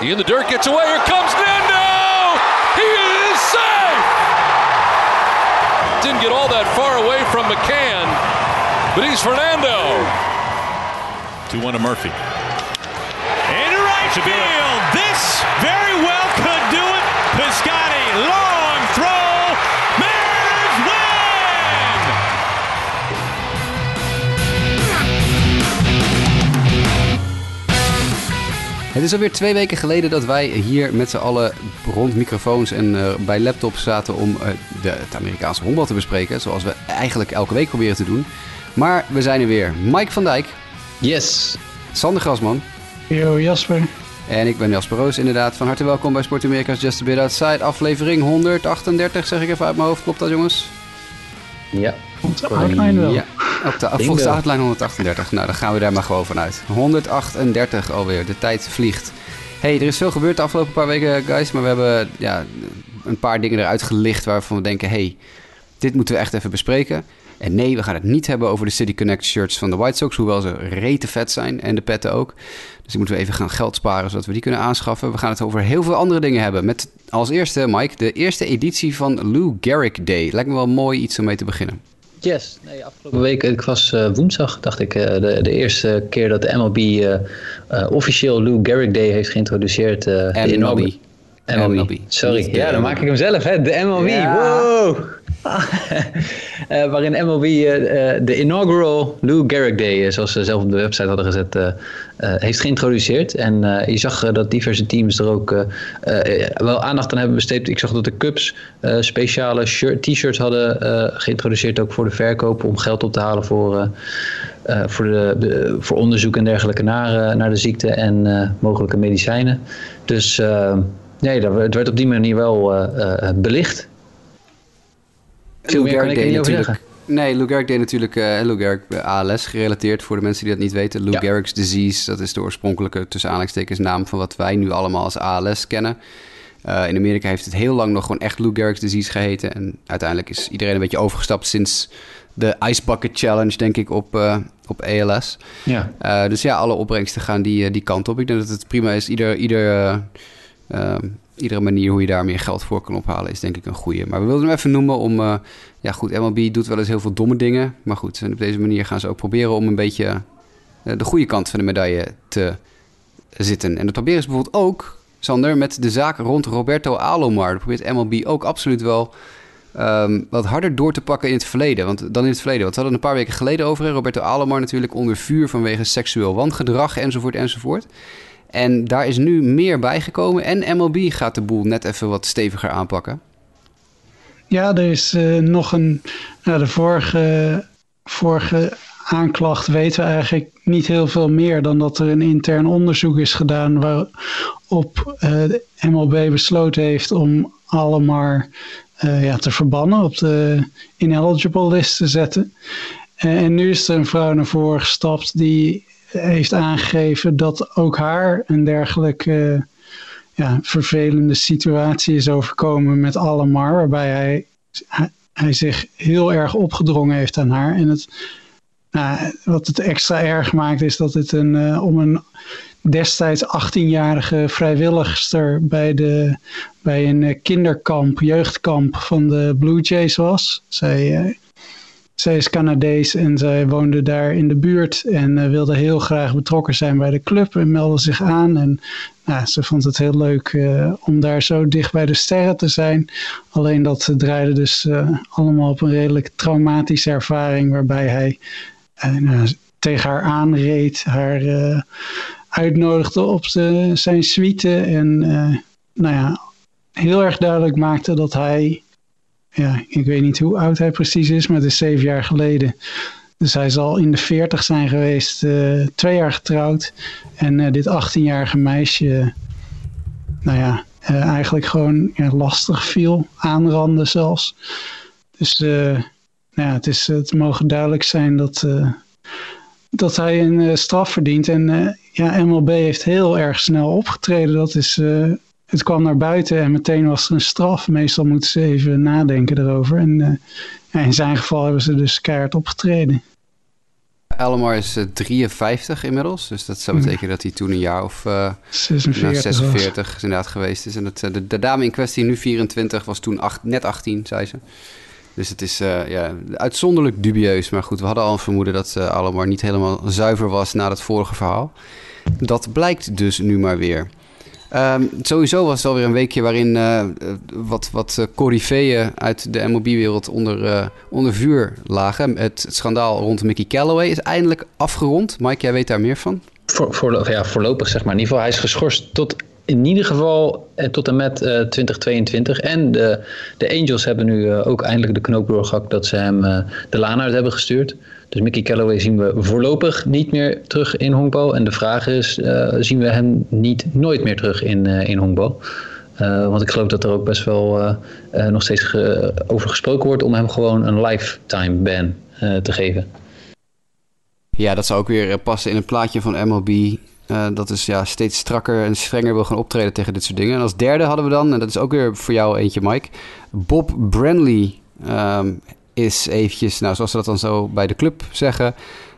He in the dirt gets away. Here comes Nando. He is safe. Didn't get all that far away from McCann, but he's Fernando. 2 1 to Murphy. Into right field. This very well could Het is alweer twee weken geleden dat wij hier met z'n allen rond microfoons en eh, bij laptops zaten om eh, de, het Amerikaanse honkbal te bespreken. Zoals we eigenlijk elke week proberen te doen. Maar we zijn er weer. Mike van Dijk, Yes. Sander Grasman Yo, Jasper. en ik ben Jasper Roos. Inderdaad, van harte welkom bij Sport Amerika's Just a Bit Outside. Aflevering 138, zeg ik even uit mijn hoofd. Klopt dat jongens? Ja. Op de outline wel. Ja, op de, volgens de outline 138. Nou, dan gaan we daar maar gewoon vanuit. 138 alweer, de tijd vliegt. hey, er is veel gebeurd de afgelopen paar weken, guys. Maar we hebben ja, een paar dingen eruit gelicht waarvan we denken... hey, dit moeten we echt even bespreken. En nee, we gaan het niet hebben over de City Connect shirts van de White Sox... hoewel ze rete vet zijn en de petten ook. Dus die moeten we even gaan geld sparen, zodat we die kunnen aanschaffen. We gaan het over heel veel andere dingen hebben. Met als eerste, Mike, de eerste editie van Lou Gehrig Day. Lijkt me wel mooi iets om mee te beginnen. Yes. Nee, afgelopen week, ik was eh, woensdag, dacht ik, eh, de, de eerste keer dat de MLB eh, eh, officieel Lou Gehrig Day heeft geïntroduceerd. eh, de MLB. MLB. MLB. Sorry, ja, dan maak ik hem zelf, hè. De MLB, Ja. wow! Eh, waarin MLB eh, eh, de inaugural Lou Gehrig Day, zoals ze zelf op de website hadden gezet, heeft geïntroduceerd. En je zag dat diverse teams er ook wel aandacht aan hebben besteed. Ik zag dat de Cubs speciale shirt- t-shirts hadden geïntroduceerd, ook voor de verkoop, om geld op te halen voor, voor, de, voor onderzoek en dergelijke naar, naar de ziekte en mogelijke medicijnen. Dus nee, dat, het werd op die manier wel belicht. Er niet over zeggen. Nee, Lou Gehrig deed natuurlijk uh, Lou Gehrig eh, ALS gerelateerd voor de mensen die dat niet weten. Lou Ja. Gehrig's disease, dat is de oorspronkelijke tussen aanhalingstekens naam van wat wij nu allemaal als ALS kennen. Eh, in Amerika heeft het heel lang nog gewoon echt Lou Gehrig's disease geheten. En uiteindelijk is iedereen een beetje overgestapt sinds de Ice Bucket Challenge, denk ik, op, eh, op ALS. Ja. Eh, dus ja, alle opbrengsten gaan die, eh, die kant op. Ik denk dat het prima is. Ieder, ieder, eh, eh, iedere manier hoe je daar meer geld voor kan ophalen is denk ik een goede. Maar we wilden hem even noemen om... eh, ja goed, MLB doet wel eens heel veel domme dingen. Maar goed, en op deze manier gaan ze ook proberen om een beetje eh, de goede kant van de medaille te zitten. En dat proberen ze bijvoorbeeld ook, Sander, met de zaak rond Roberto Alomar. Dat probeert MLB ook absoluut wel ehm, wat harder door te pakken in het verleden. Want, dan in het verleden. Want we hadden een paar weken geleden over. Roberto Alomar natuurlijk onder vuur vanwege seksueel wangedrag enzovoort enzovoort. En daar is nu meer bijgekomen. En MLB gaat de boel net even wat steviger aanpakken. Ja, er is eh, nog een. Nou, de vorige, vorige aanklacht weten we eigenlijk niet heel veel meer dan dat er een intern onderzoek is gedaan waarop eh, de MLB besloten heeft om allemaal eh, ja, te verbannen, op de ineligible list te zetten. Eh, en nu is er een vrouw naar voren gestapt die heeft aangegeven dat ook haar een dergelijke ja, vervelende situatie is overkomen met Allemar, waarbij hij, hij, hij zich heel erg opgedrongen heeft aan haar. En het, nou, wat het extra erg maakt is dat het een, eh, om een destijds 18-jarige vrijwilligster bij, de, bij een eh, kinderkamp, jeugdkamp van de Blue Jays was. Zij, eh, zij is Canadees en zij woonde daar in de buurt en eh, wilde heel graag betrokken zijn bij de club en meldde zich aan. En nou, ze vond het heel leuk eh, om daar zo dicht bij de sterren te zijn. Alleen dat eh, draaide dus eh, allemaal op een redelijk traumatische ervaring waarbij hij nou, tegen haar aanreed, haar uitnodigde op zijn suite en nou ja, heel erg duidelijk maakte dat hij, ja, ik weet niet hoe oud hij precies is, maar het is zeven jaar geleden. Dus hij zal in de veertig zijn geweest, eh, twee jaar getrouwd. En eh, dit 18-jarige meisje, nou ja, eh, eigenlijk gewoon lastig viel, aanranden zelfs. Dus nou ja, het, is, het mogen duidelijk zijn dat, dat hij een straf verdient. En ja, MLB heeft heel erg snel opgetreden. Dat is, het kwam naar buiten en meteen was er een straf. Meestal moeten ze even nadenken erover. En eh, in zijn geval hebben ze dus keihard opgetreden. Alomar is 53 inmiddels. Dus dat zou betekenen dat hij toen een jaar of 46, nou, 46 is inderdaad geweest is. En dat, de, de, dame in kwestie, nu 24, was toen acht, net 18, zei ze. Dus het is ja, uitzonderlijk dubieus. Maar goed, we hadden al een vermoeden dat Alomar niet helemaal zuiver was na het vorige verhaal. Dat blijkt dus nu maar weer. Um, sowieso was het alweer een weekje waarin uh, wat, wat uh, coryfeeën uit de MLB-wereld onder, uh, onder vuur lagen. Het, schandaal rond Mickey Callaway is eindelijk afgerond. Mike, jij weet daar meer van? Voor, voor, ja, voorlopig zeg maar. In ieder geval, hij is geschorst tot in ieder geval tot en met 2022. En de, de Angels hebben nu ook eindelijk de knoop doorgehakt dat ze hem de laan uit hebben gestuurd. Dus Mickey Callaway zien we voorlopig niet meer terug in honkbal. En de vraag is, uh, zien we hem niet nooit meer terug in, uh, in honkbal? Uh, want ik geloof dat er ook best wel nog steeds over gesproken wordt om hem gewoon een lifetime ban te geven. Ja, dat zou ook weer passen in het plaatje van MLB. dat is ja, steeds strakker en strenger wil gaan optreden tegen dit soort dingen. En als derde hadden we dan, en dat is ook weer voor jou eentje, Mike. Bob Branley um, is eventjes, nou zoals ze dat dan zo bij de club zeggen,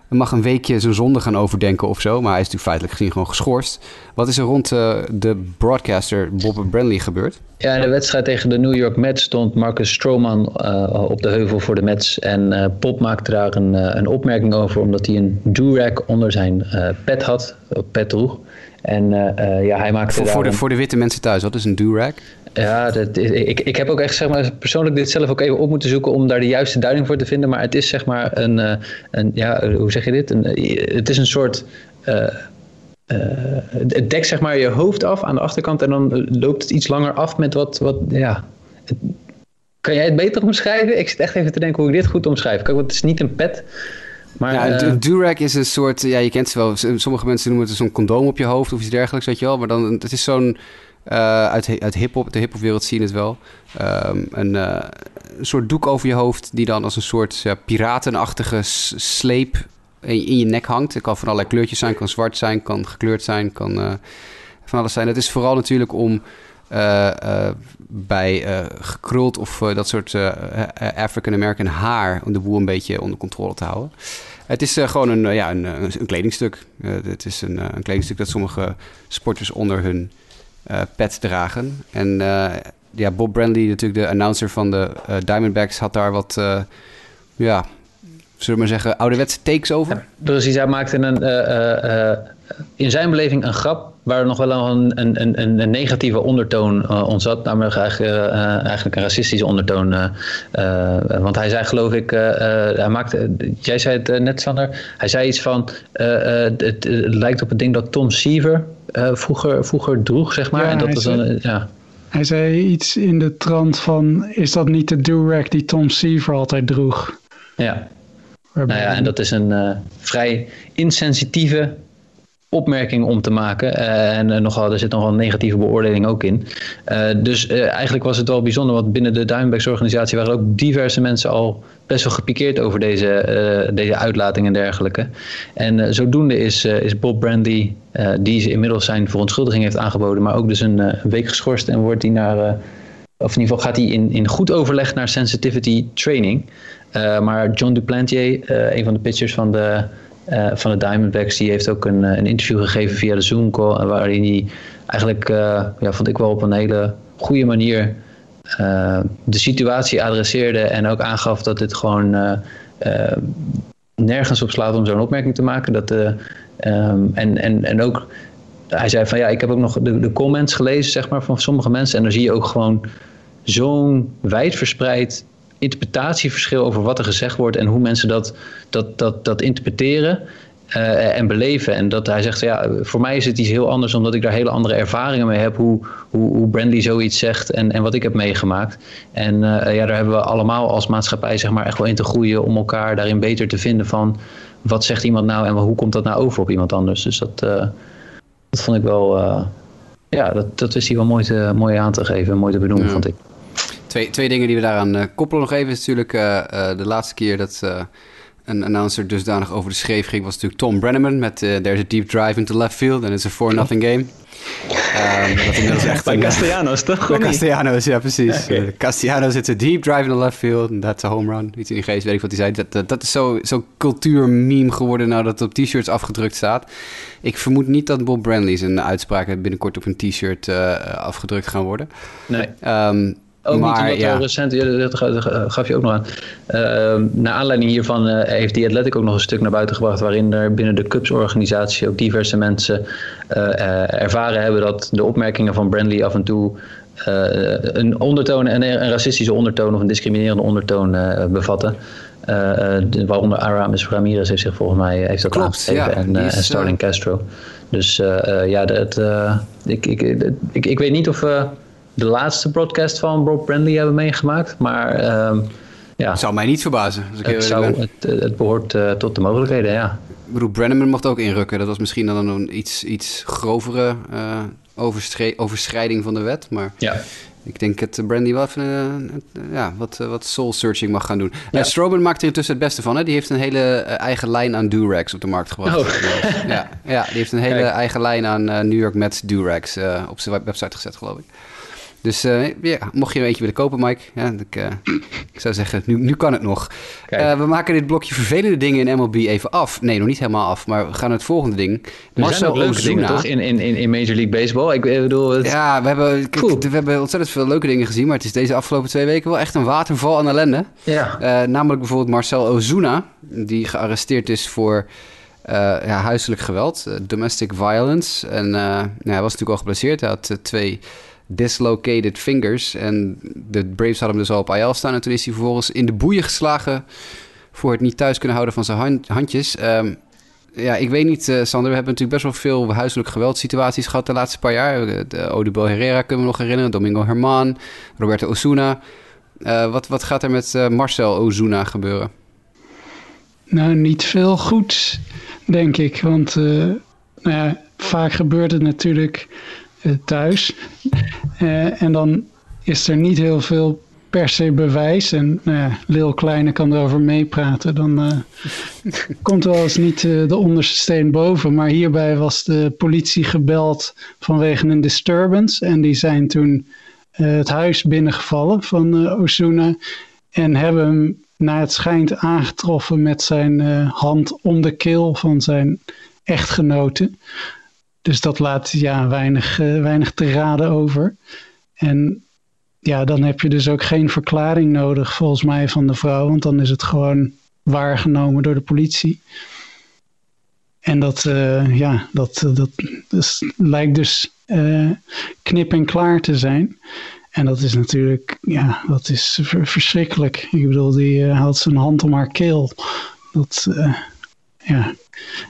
mag een weekje zijn zonde gaan overdenken of zo. Maar hij is natuurlijk feitelijk gezien gewoon geschorst. Wat is er rond uh, de broadcaster Bob Bradley gebeurd? Ja, in de wedstrijd tegen de New York Mets stond Marcus Stroman uh, op de heuvel voor de Mets. En uh, Pop maakte daar een, een opmerking over omdat hij een durag onder zijn pet had, pet droeg. En ja, hij maakte voor, voor, de, voor de witte mensen thuis, wat is een durag? Ja, dat, ik, ik heb ook echt zeg maar, persoonlijk dit zelf ook even op moeten zoeken om daar de juiste duiding voor te vinden. Maar het is zeg maar een, eh, een ja, hoe zeg je dit? Een, het is een soort. Uh, uh, het dekt zeg maar je hoofd af aan de achterkant en dan loopt het iets langer af met wat. wat ja. kan jij het beter omschrijven? Ik zit echt even te denken hoe ik dit goed omschrijf. Kijk, want het is niet een pet. Maar, ja, een durag is een soort, ja, je kent ze wel. Sommige mensen noemen het zo'n condoom op je hoofd of iets dergelijks, weet je wel. Maar dan, het is zo'n uh, uit, uit hip-hop, de hip-hop-wereld zien het wel. Een, uh, een, soort doek over je hoofd, die dan als een soort piratenachtige sleep in, in, je nek hangt. Het kan van allerlei kleurtjes zijn, kan zwart zijn, kan gekleurd zijn, kan uh, van alles zijn. Het is vooral natuurlijk om bij gekruld of dat soort African-American haar om de boel een beetje onder controle te houden. Het is gewoon een, ja, een, een kledingstuk. het is een, een kledingstuk dat sommige sporters onder hun pet dragen. En uh, ja, Bob Brandley, natuurlijk de announcer van de uh, Diamondbacks, had daar wat, ja, zullen we maar zeggen, ouderwetse takes over. Ja, precies, hij maakte een, in zijn beleving een grap waar nog wel een, een, een, een negatieve ondertoon uh, on zat, namelijk eigenlijk, uh, eigenlijk een racistische ondertoon. Uh, want hij zei, geloof ik, hij maakte, jij zei het net, Sander, hij zei iets van: het, het, lijkt op het ding dat Tom Seaver vroeger, vroeger droeg, zeg maar. Ja, en dat was dan, ja. Hij zei iets in de trant van: is dat niet de durag die Tom Seaver altijd droeg? Ja. Nou ja, en dat is een vrij insensitieve opmerking om te maken. Uh, en uh, nogal, er zit nogal een negatieve beoordeling ook in. Dus eigenlijk was het wel bijzonder, want binnen de Diamondbacks organisatie waren ook diverse mensen al best wel gepikeerd over deze, deze uitlating en dergelijke. En zodoende is, is Bob Brandy, die ze inmiddels zijn verontschuldiging heeft aangeboden, maar ook dus een, een week geschorst en wordt hij naar, of in ieder geval gaat hij in, in goed overleg naar sensitivity training. Maar John Duplantier, een van de pitchers van de uh, van de Diamondbacks, die heeft ook een, eh, een interview gegeven via de Zoom call. Waarin hij eigenlijk, ja, vond ik wel op een hele goede manier de situatie adresseerde. En ook aangaf dat dit gewoon nergens op slaat om zo'n opmerking te maken. Dat, um, en, en, en ook, hij zei van ja, ik heb ook nog de, de comments gelezen zeg maar, van sommige mensen. En dan zie je ook gewoon zo'n wijdverspreid interpretatieverschil over wat er gezegd wordt en hoe mensen dat, dat, dat, dat interpreteren. Uh, en beleven. En dat hij zegt, ja, voor mij is het iets heel anders, omdat ik daar hele andere ervaringen mee heb, hoe, hoe, hoe Brandley zoiets zegt en, en wat ik heb meegemaakt. En uh, ja, daar hebben we allemaal als maatschappij zeg maar, echt wel in te groeien om elkaar daarin beter te vinden van wat zegt iemand nou en hoe komt dat nou over op iemand anders. Dus dat, uh, dat vond ik wel, ja, dat, dat wist hij wel mooi, te, mooi aan te geven, mooi te benoemen, ja. vond ik. Twee, twee dingen die we daaraan uh, koppelen nog even. Is natuurlijk uh, uh, de laatste keer dat een announcer dusdanig over de schreef ging, was natuurlijk Tom Brenneman met uh, There's a deep drive into left field and it's a 4 nothing game. Um, dat inmiddels echt bij Castellanos, toch? Bij Castellanos, ja, precies. Okay. Uh, Castellanos zit a deep drive in the left field and that's a home run. Iets in die geest, weet ik wat hij zei. Dat, dat, dat is zo'n zo cultuurmeme geworden nou dat het op t-shirts afgedrukt staat. Ik vermoed niet dat Bob Brandley zijn uitspraken binnenkort op een t-shirt uh, afgedrukt gaan worden. Nee. Um, ook maar, niet omdat ja. er recent, dat gaf je ook nog aan. Uh, naar aanleiding hiervan uh, heeft The Athletic ook nog een stuk naar buiten gebracht. waarin er binnen de Cubs-organisatie ook diverse mensen uh, ervaren hebben dat de opmerkingen van Brandley af en toe. een ondertoon, een, een racistische ondertoon of een discriminerende ondertoon bevatten. waaronder Aramis Ramirez heeft zich volgens mij heeft dat Klopt, aangegeven ja, en, en Starling Castro. Dus ja, dat, ik, ik, ik, ik weet niet of de laatste broadcast van Bob Brandley hebben meegemaakt. Maar um, ja. zou mij niet verbazen. Als ik het, zou, het, het, behoort uh, tot de mogelijkheden, ja. Ik bedoel, Brenneman mocht ook inrukken. Dat was misschien dan een iets, iets grovere uh, overschrijding van de wet. Maar ja. ik denk dat Brandy wel even uh, ja, wat, wat soul-searching mag gaan doen. Ja. Strowman maakt er intussen het beste van. Hè? Die heeft een hele eigen lijn aan durags op de markt gebracht. Oh. ja, ja, die heeft een hele Kijk. eigen lijn aan New York Mets durags op zijn website gezet, geloof ik. Dus uh, ja, mocht je een eentje willen kopen, Mike, ja, ik, uh, ik zou zeggen, nu, nu kan het nog. Uh, we maken dit blokje vervelende dingen in MLB even af. Nee, nog niet helemaal af, maar we gaan naar het volgende ding. Er Marcel zijn ook leuke Ozuna. dingen, toch, in, in, in Major League Baseball? Ik bedoel... Het... Ja, we hebben, cool. we hebben ontzettend veel leuke dingen gezien, maar het is deze afgelopen twee weken wel echt een waterval aan ellende. Ja. namelijk bijvoorbeeld Marcel Ozuna, die gearresteerd is voor... Uh, ja, huiselijk geweld, uh, domestic violence. En uh, nou, hij was natuurlijk al geblesseerd. Hij had twee dislocated fingers. En de Braves hadden hem dus al op IL staan. En toen is hij vervolgens in de boeien geslagen voor het niet thuis kunnen houden van zijn handjes. Um, ja, ik weet niet, uh, Sander. We hebben natuurlijk best wel veel huiselijk geweldsituaties gehad de laatste paar jaar. De Odubel Herrera kunnen we nog herinneren. Domingo Herman, Roberto Osuna. Uh, wat, wat gaat er met Marcel Ozuna gebeuren? Nou, niet veel goeds, denk ik. Want nou vaak gebeurt het natuurlijk eh, thuis. Eh, en dan is er niet heel veel per se bewijs. En nou ja, Lil Kleine kan erover meepraten. Dan uh, komt wel eens niet uh, de onderste steen boven. Maar hierbij was de politie gebeld vanwege een disturbance. En die zijn toen uh, het huis binnengevallen van Osuna. En hebben hem naar het schijnt aangetroffen met zijn hand om de keel van zijn echtgenote. Dus dat laat ja, weinig, uh, weinig te raden over. En ja, dan heb je dus ook geen verklaring nodig volgens mij van de vrouw. Want dan is het gewoon waargenomen door de politie. En dat, uh, ja, dat, dat, dat lijkt dus knip en klaar te zijn. En dat is natuurlijk, ja, dat is verschrikkelijk. Ik bedoel, die houdt zijn hand om haar keel. Dat, ja,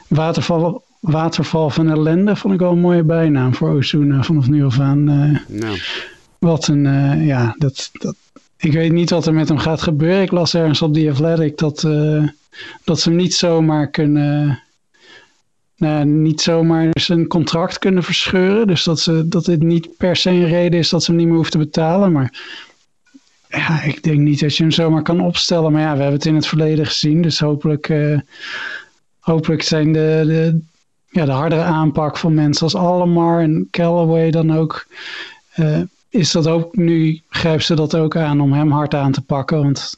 waterval Waterval van ellende vond ik wel een mooie bijnaam voor Ozuna vanaf nu af aan. Nou. Wat een, uh, ja, dat, dat, ik weet niet wat er met hem gaat gebeuren. Ik las ergens op The Athletic dat, uh, dat ze hem niet zomaar kunnen, nou, niet zomaar zijn contract kunnen verscheuren. Dus dat, ze, dat dit niet per se een reden is dat ze hem niet meer hoeft te betalen. Maar ja, ik denk niet dat je hem zomaar kan opstellen. Maar ja, we hebben het in het verleden gezien. Dus hopelijk, hopelijk zijn de, de, ja, de hardere aanpak van mensen als Allemar en Callaway dan ook. Uh, is dat ook nu, grijpt ze dat ook aan om hem hard aan te pakken? Want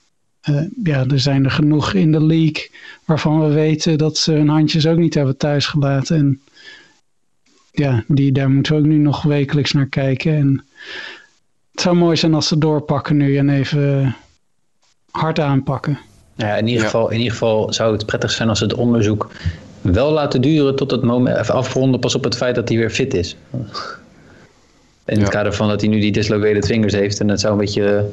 uh, ja, er zijn er genoeg in de league waarvan we weten dat ze hun handjes ook niet hebben thuisgelaten. En ja, die, daar moeten we ook nu nog wekelijks naar kijken. En het zou mooi zijn als ze doorpakken nu en even hard aanpakken. Ja, in ieder, ja. Geval, in ieder geval zou het prettig zijn als het onderzoek wel laten duren tot het moment, even afronden pas op het feit dat hij weer fit is. In het kader van dat hij nu die dislocated fingers heeft. En het zou een beetje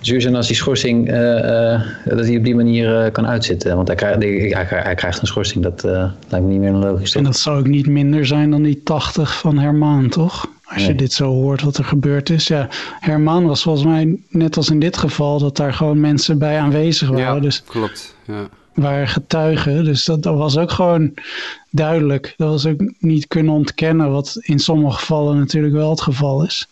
zuur zijn als die schorsing, uh, uh, dat hij op die manier uh, kan uitzitten. Want hij krijgt, hij, hij krijgt een schorsing, dat lijkt me niet meer een logisch. En dat zou ook niet minder zijn dan die 80 van Hermaan, toch? Als nee. je dit zo hoort wat er gebeurd is. Ja, Hermaan was volgens mij net als in dit geval dat daar gewoon mensen bij aanwezig waren. Ja, dus klopt. Ja waren getuigen. Dus dat, was ook gewoon duidelijk. Dat was ook niet kunnen ontkennen, wat in sommige gevallen natuurlijk wel het geval is.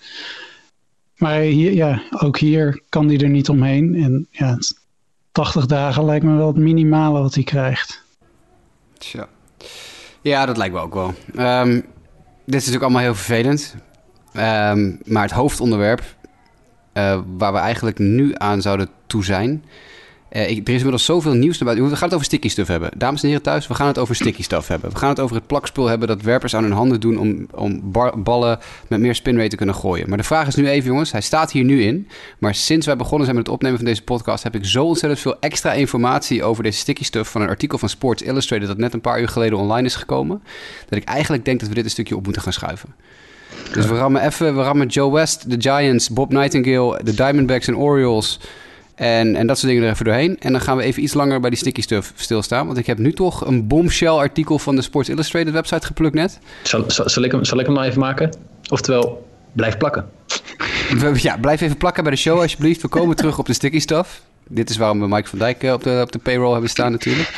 Maar hier, ja, ook hier kan die er niet omheen. En ja, het, 80 dagen lijkt me wel het minimale wat hij krijgt. Tja. Ja, dat lijkt me ook wel. Ehm, dit is natuurlijk allemaal heel vervelend. Ehm, maar het hoofdonderwerp uh, waar we eigenlijk nu aan zouden toe zijn, uh, er is inmiddels zoveel nieuws buiten. We gaan het over sticky stuff hebben. Dames en heren thuis, we gaan het over sticky stuff hebben. We gaan het over het plakspul hebben dat werpers aan hun handen doen om, om ballen met meer spinrate te kunnen gooien. Maar de vraag is nu even, jongens, hij staat hier nu in. Maar sinds wij begonnen zijn met het opnemen van deze podcast, heb ik zo ontzettend veel extra informatie over deze sticky stuff van een artikel van Sports Illustrated dat net een paar uur geleden online is gekomen. Dat ik eigenlijk denk dat we dit een stukje op moeten gaan schuiven. Dus we rammen even, we rammen Joe West, de Giants, Bob Nightingale, de Diamondbacks en Orioles. En, en dat soort dingen er even doorheen. En dan gaan we even iets langer bij die sticky stuff stilstaan. Want ik heb nu toch een bombshell artikel van de Sports Illustrated website geplukt net. Zal, zal, zal, ik, hem, zal ik hem maar even maken? Oftewel, blijf plakken. Ja, blijf even plakken bij de show alsjeblieft. We komen terug op de sticky stuff. Dit is waarom we Mike van Dijk eh, op de, op de payroll hebben staan natuurlijk.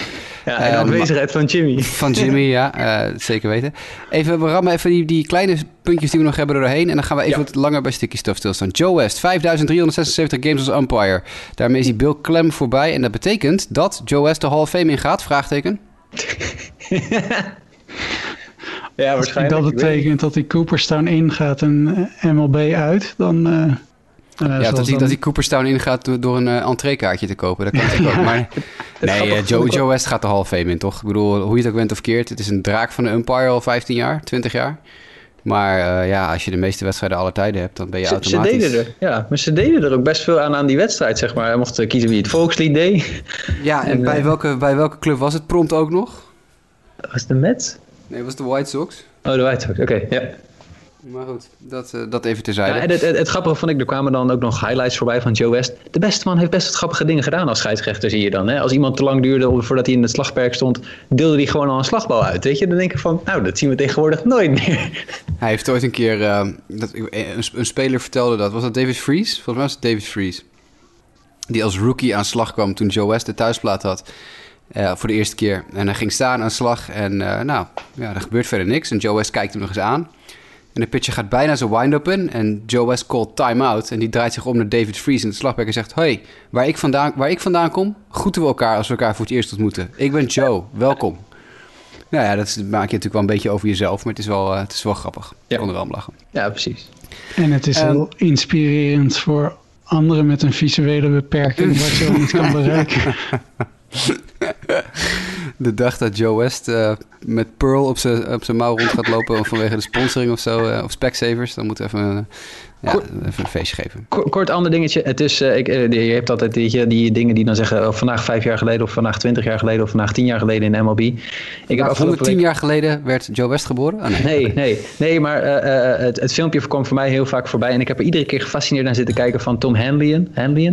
Ja, en de ehm, aanwezigheid van Jimmy. Van Jimmy, ja, uh, zeker weten. Even, we rammen even die, die kleine puntjes die we nog hebben er doorheen. En dan gaan we even wat langer bij Sticky Stuff stilstaan. Joe West, 5376 games als umpire. Daarmee is hij Bill Clem voorbij. En dat betekent dat Joe West de Hall of Fame ingaat? Vraagteken. ja, waarschijnlijk. Als dat betekent dat hij Cooperstown ingaat en eh, MLB uit, dan... Uh... Uh, ja, dat hij, dat hij Cooperstown ingaat door, door een uh, entreekaartje te kopen. Dat kan natuurlijk ook. Maar nee, uh, Joe, Joe West gaat de Hall of Fame in, toch? Ik bedoel, hoe je het ook bent of keert. Het is een draak van de umpire al 15 jaar, 20 jaar. Maar ja, als je de meeste wedstrijden aller tijden hebt, dan ben je ze, automatisch... Ze deden er, ja. Maar ze deden er ook best veel aan aan die wedstrijd, zeg maar. Hij mocht kiezen wie het volkslied deed. Ja, en, en bij, welke, bij welke club was het prompt ook nog? Was het de Mets? Nee, was het de White Sox. Oh, de White Sox, oké, ja. Maar goed, dat, uh, dat even terzijde. Ja, het, het, het, grappige vond ik, er kwamen dan ook nog highlights voorbij van Joe West. De beste man heeft best wat grappige dingen gedaan als scheidsrechter, zie je dan. Hè? Als iemand te lang duurde voordat hij in het slagperk stond, deelde hij gewoon al een slagbal uit. Weet je? Dan denk ik van, nou, dat zien we tegenwoordig nooit meer. Hij heeft ooit een keer, uh, dat, een, een, speler vertelde dat, was dat David Fries? Volgens mij was het David Fries. Die als rookie aan slag kwam toen Joe West de thuisplaat had. Uh, voor de eerste keer. En hij ging staan aan slag. En nou, ja, er gebeurt verder niks. En Joe West kijkt hem nog eens aan. En de pitcher gaat bijna zijn wind-up in. En Joe West called time-out. En die draait zich om naar David Fries in het slagwerk en zegt... Hey, waar ik, vandaan, waar ik vandaan kom, groeten we elkaar als we elkaar voor het eerst ontmoeten. Ik ben Joe, welkom. Nou ja, dat maak je natuurlijk wel een beetje over jezelf. Maar het is wel, uh, het is wel grappig. Ja. Ik kon er wel om lachen. Ja, precies. En het is heel inspirerend voor anderen met een visuele beperking... wat je niet kan bereiken. de dag dat Joe West uh, met Pearl op zijn op mouw rond gaat lopen vanwege de sponsoring of zo, uh, of Specsavers, dan moeten we even, uh, ja, kort, even een feestje geven. Kort, kort ander dingetje. Het is, ik, je hebt altijd die, die dingen die dan zeggen oh, vandaag vijf jaar geleden, of vandaag twintig jaar geleden, of vandaag tien jaar geleden in MLB. Ik heb 110 week... jaar geleden werd Joe West geboren? Oh, nee. nee. nee, nee, maar het, het, filmpje kwam voor mij heel vaak voorbij en ik heb er iedere keer gefascineerd naar zitten kijken van Tom Hanlon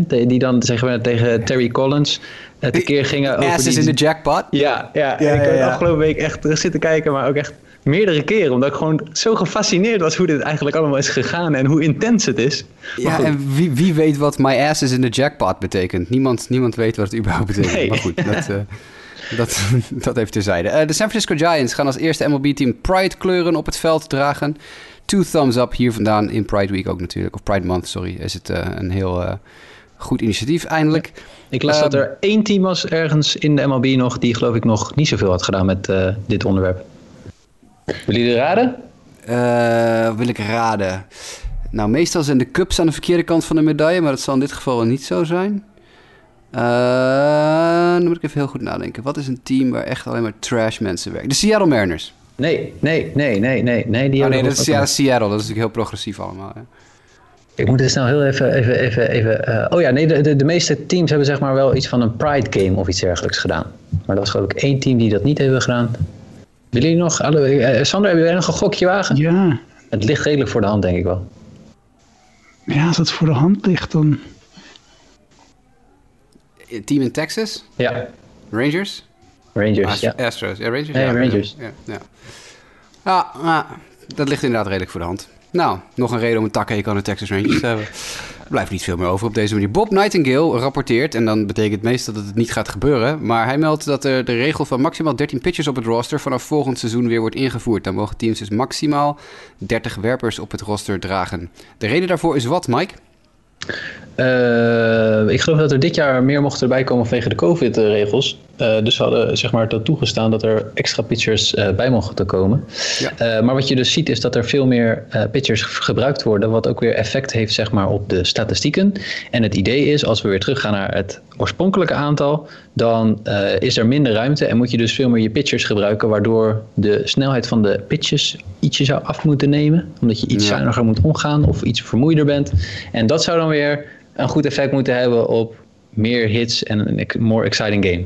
die dan zeggen we tegen Terry Collins het keer gingen over Asses die... in de jackpot? Ja, ja. ja, en ik heb ja, afgelopen week echt terug zitten kijken, maar ook echt meerdere keren. Omdat ik gewoon zo gefascineerd was hoe dit eigenlijk allemaal is gegaan en hoe intens het is. ja, en wie, wie weet wat my ass is in de jackpot betekent? Niemand, niemand weet wat het überhaupt betekent. Nee. Maar goed, dat, uh, dat, dat even terzijde. Uh, de San Francisco Giants gaan als eerste MLB-team Pride kleuren op het veld dragen. Two thumbs up hier vandaan in Pride Week ook natuurlijk. Of Pride Month, sorry. Is het uh, een heel goed initiatief eindelijk. Ik las dat er één team was ergens in de MLB nog... die geloof ik nog niet zoveel had gedaan met uh, dit onderwerp. Willen jullie raden? Uh, wil ik raden? Nou, meestal zijn de cups aan de verkeerde kant van de medaille... maar dat zal in dit geval wel niet zo zijn. Uh, dan moet ik even heel goed nadenken. Wat is een team waar echt alleen maar trash mensen werken? De Seattle Mariners. Nee, nee, nee, nee, nee. nee, die oh, nee dat is ja, Seattle. Dat is natuurlijk heel progressief allemaal. Hè? Ik moet dus nou heel even, even, even, even uh, oh ja, nee, de, de, de, meeste teams hebben zeg maar wel iets van een Pride Game of iets dergelijks gedaan. Maar dat is geloof ik één team die dat niet hebben gedaan. Willen jullie nog, alle, uh, Sander, hebben jullie nog een gokje wagen? Ja. Het ligt redelijk voor de hand, denk ik wel. Ja, als het voor de hand ligt, dan... Team in Texas? Ja. Rangers? Rangers, Ast ja. Astros, ja, Rangers? Nee, ja, Rangers. Ja, ja. ja. ja, dat ligt inderdaad redelijk voor de hand. Nou, nog een reden om een takkenhekel aan de Texas Rangers te hebben. Er blijft niet veel meer over op deze manier. Bob Nightingale rapporteert, en dan betekent het meestal dat het niet gaat gebeuren. Maar hij meldt dat er de regel van maximaal 13 pitchers op het roster vanaf volgend seizoen weer wordt ingevoerd. Dan mogen teams dus maximaal 30 werpers op het roster dragen. De reden daarvoor is wat, Mike? Uh, ik geloof dat er dit jaar meer mochten erbij komen vanwege de COVID-regels. Uh, dus ze hadden zeg maar dat toegestaan dat er extra pitchers uh, bij mochten komen. Ja. maar wat je dus ziet is dat er veel meer pitchers gebruikt worden, wat ook weer effect heeft zeg maar, op de statistieken. En het idee is, als we weer teruggaan naar het oorspronkelijke aantal, dan is er minder ruimte en moet je dus veel meer je pitchers gebruiken, waardoor de snelheid van de pitches ietsje zou af moeten nemen. Omdat je iets ja. zuiniger moet omgaan of iets vermoeider bent. En dat zou dan weer een goed effect moeten hebben op meer hits en een more exciting game.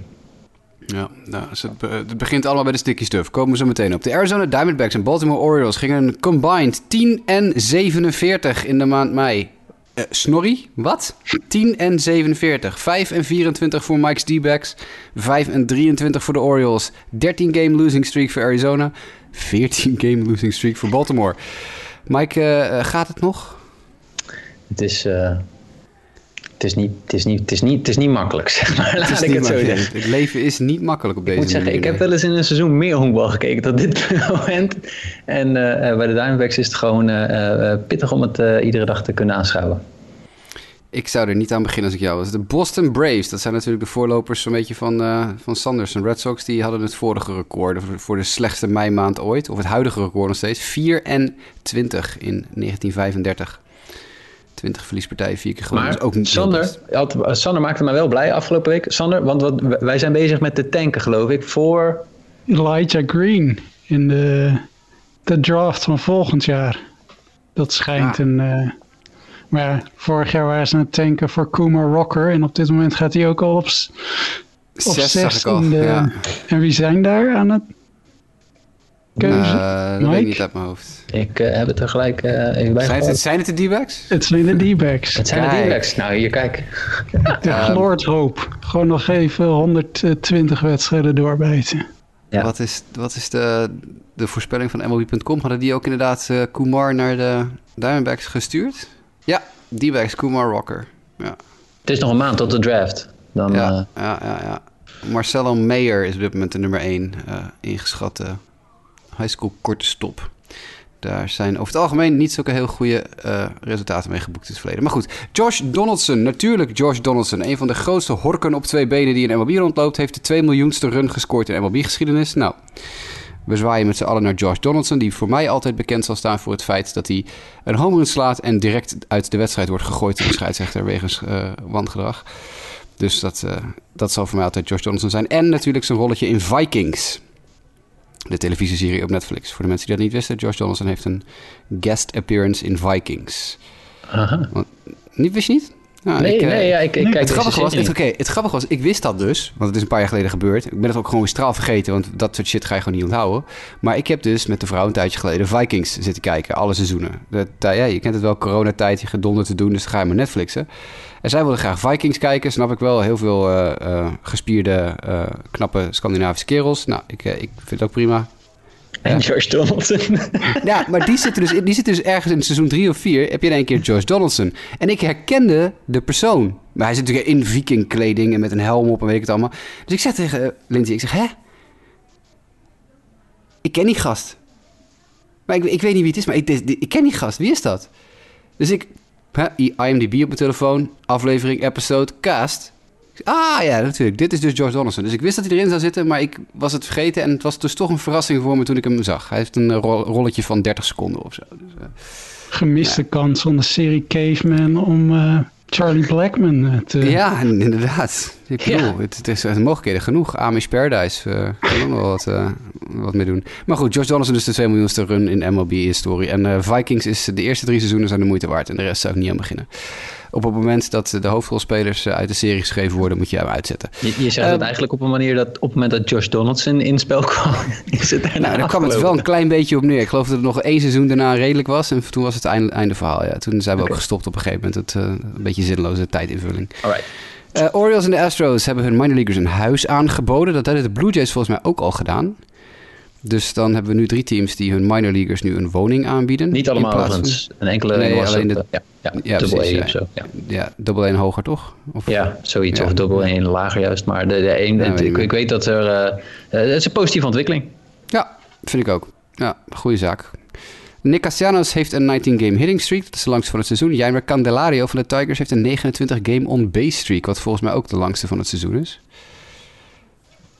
Ja, nou, het, begint allemaal bij de sticky stuff. Komen we zo meteen op. De Arizona Diamondbacks en Baltimore Orioles gingen combined 10 en 47 in de maand mei. Uh, snorri, wat? 10 en 47. 5 en 24 voor Mike's D-backs. 5 en 23 voor de Orioles. 13 game losing streak voor Arizona. 14 game losing streak voor Baltimore. Mike, uh, gaat het nog? Het is, uh, het is, niet, het is, niet, het is, niet, het is niet makkelijk, zeg maar. Laat ik het zo zeggen. Het leven is niet makkelijk op deze manier. Ik moet zeggen, ik heb wel eens in een seizoen meer honkbal gekeken dan dit moment. En uh, bij de Diamondbacks is het gewoon uh, pittig om het iedere dag te kunnen aanschouwen. Ik zou er niet aan beginnen als ik jou was. De Boston Braves, dat zijn natuurlijk de voorlopers zo'n beetje van, van Sanders. En Red Sox die hadden het vorige record voor de slechtste meimaand ooit. Of het huidige record nog steeds. 4 en 20 in 1935. 20 verliespartijen, vier keer gewonnen. Maar ook niet Sander, had, Sander maakte mij wel blij afgelopen week. Sander, want wat, wij zijn bezig met de tanken, geloof ik, voor... Elijah Green in de, de draft van volgend jaar. Dat schijnt een... Uh, maar ja, vorig jaar waren ze aan het tanken voor Kuma Rocker. En op dit moment gaat hij ook al op, op 6 in de, ja. En wie zijn daar aan het keuze? Uh, dat weet ik niet uit mijn hoofd. Ik uh, heb het er gelijk uh, even bij zijn het, zijn het de D-backs? Het zijn de D-backs. Het zijn kijk. de D-backs. Nou, hier, kijk. De gloordhoop. Gewoon nog even 120 wedstrijden doorbijten. Ja. Wat is, wat is de, de voorspelling van MLB.com? Hadden die ook inderdaad uh, Kumar naar de Diamondbacks gestuurd? Ja, D-backs, Kumar Rocker. Ja. Het is nog een maand tot de draft. Dan, ja, ja, ja, ja. Marcelo Meyer is op dit moment de nummer 1 ingeschatte high school korte stop. Daar zijn over het algemeen niet zulke heel goede uh, resultaten mee geboekt in het verleden. Maar goed, Josh Donaldson, natuurlijk Josh Donaldson. Een van de grootste horken op twee benen die in MLB rondloopt... heeft de 2 miljoenste run gescoord in MLB-geschiedenis. Nou, we zwaaien met z'n allen naar Josh Donaldson... die voor mij altijd bekend zal staan voor het feit dat hij een home run slaat... en direct uit de wedstrijd wordt gegooid door de scheidsrechter wegens uh, wangedrag. Dus dat, uh, dat zal voor mij altijd Josh Donaldson zijn. En natuurlijk zijn rolletje in Vikings... De televisieserie op Netflix. Voor de mensen die dat niet wisten, Josh Donaldson heeft een guest appearance in Vikings. Aha. Want, niet, wist je niet? Nou, nee, ik, nee, eh, ja, ik, ik kijk het grappige, was, het, okay, het grappige was, ik wist dat dus, want het is een paar jaar geleden gebeurd. Ik ben het ook gewoon straal vergeten, want dat soort shit ga je gewoon niet onthouden. Maar ik heb dus met de vrouw een tijdje geleden Vikings zitten kijken, alle seizoenen. De, ja, je kent het wel, coronatijd, je gedonderd te doen, dus dan ga je maar Netflixen. En zij wilde graag Vikings kijken, snap ik wel. Heel veel uh, uh, gespierde, uh, knappe Scandinavische kerels. Nou, ik, ik vind het ook prima. En George Donaldson. ja, maar die zitten, dus, die dus ergens in seizoen drie of vier. Heb je in één keer George Donaldson. En ik herkende de persoon. Maar hij zit natuurlijk in vikingkleding en met een helm op en weet ik het allemaal. Dus ik zeg tegen Lindsay, ik zeg, hè? Ik ken die gast. Maar ik, ik weet niet wie het is, maar ik, ik ken die gast. Wie is dat? Dus ik, hè, IMDb op mijn telefoon, aflevering, episode, cast. Ah ja, natuurlijk. Dit is dus George Donaldson. Dus ik wist dat hij erin zou zitten, maar ik was het vergeten. En het was dus toch een verrassing voor me toen ik hem zag. Hij heeft een rolletje van 30 seconden of zo. Dus, uh, Gemiste ja. kans van de serie Caveman om uh, Charlie Blackman eh, te... Ja, inderdaad. Ik bedoel, ja. het, het, is een mogelijkheden genoeg. Amish Paradise uh, kan ook nog wat, uh, wat mee doen. Maar goed, George Donaldson is de 2 miljoenste run in MLB-historie. En Vikings is de eerste drie seizoenen zijn de moeite waard. En de rest zou ik niet aan beginnen op het moment dat de hoofdrolspelers eh, uit de serie geschreven worden, moet je hem uitzetten. Je, je zegt um, het eigenlijk op een manier dat op het moment dat Josh Donaldson in spel kwam, is het daarna Nou, daar kwam het wel een klein beetje op neer. Ik geloof dat het nog één seizoen daarna redelijk was en toen was het einde, einde verhaal. Ja. Toen zijn we okay. ook gestopt op een gegeven moment. Het, uh, een beetje zinloze tijdinvulling. Alright. Uh, Orioles en de Astros hebben hun minor leaguers een huis aangeboden. Dat hebben de Blue Jays volgens mij ook al gedaan. Dus dan hebben we nu drie teams die hun minor leaguers nu een woning aanbieden. Niet allemaal overigens. Een enkele nee, alleen de, ja, ja, ja double precies, A of zo. Ja, ja double hoger toch? Of, ja, zoiets. Of double A en lager juist. Maar de, de een, ik, ik, weet dat er... Uh, het is een positieve ontwikkeling. Ja, vind ik ook. Ja, goede zaak. Nick Castellanos heeft een 19-game hitting streak. Dat is de langste van het seizoen. Jaime Candelario van de Tigers heeft een 29-game on-base streak. Wat volgens mij ook de langste van het seizoen is.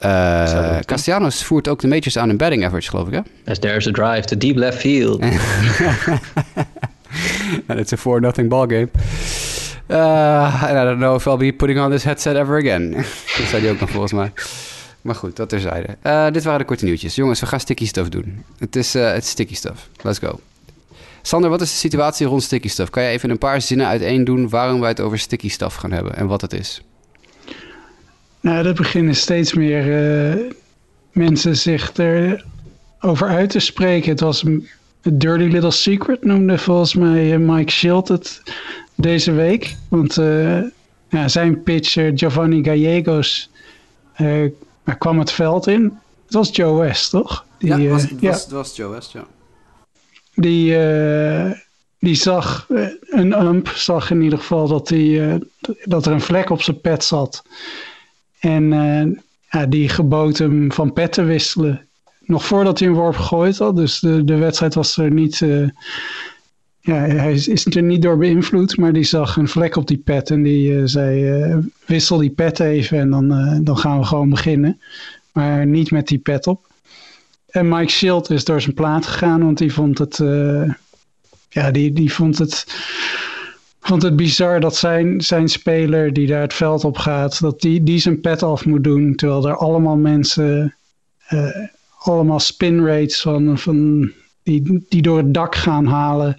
Uh, Castellanos voert ook de majors aan in batting average, geloof ik, hè? As there's a drive to deep left field. And it's a 4-nothing ball game. Uh, I don't know if I'll be putting on this headset ever again. dat zei hij ook nog volgens mij. Maar goed, dat terzijde. Uh, dit waren de korte nieuwtjes. Jongens, we gaan sticky stuff doen. Het is, uh, het is sticky stuff. Let's go. Sander, wat is de situatie rond sticky stuff? Kan je even een paar zinnen uiteen doen waarom wij het over sticky stuff gaan hebben en wat het is? Nou, er beginnen steeds meer uh, mensen zich erover uit te spreken. Het was een dirty little secret, noemde volgens mij Mike Schilt het deze week. Want ja, zijn pitcher Giovanni Gallegos hij kwam het veld in. Het was Joe West, toch? Die, ja, het was, het, was, was Joe West, ja. Die, uh, die zag, uh, een ump zag in ieder geval dat, uh, dat er een vlek op zijn pet zat. En ja, die gebood hem van pet te wisselen. Nog voordat hij een worp gegooid had. Dus de, de wedstrijd was er niet... ja, hij is, is er niet door beïnvloed, maar die zag een vlek op die pet en die zei: wissel die pet even en dan, dan gaan we gewoon beginnen. Maar niet met die pet op. En Mike Schild is door zijn plaat gegaan, want die vond het, ja, die, die vond het, vond het bizar dat zijn, zijn speler die daar het veld op gaat, dat die, die zijn pet af moet doen, terwijl er allemaal mensen, uh, allemaal spin rates van, van die, die door het dak gaan halen.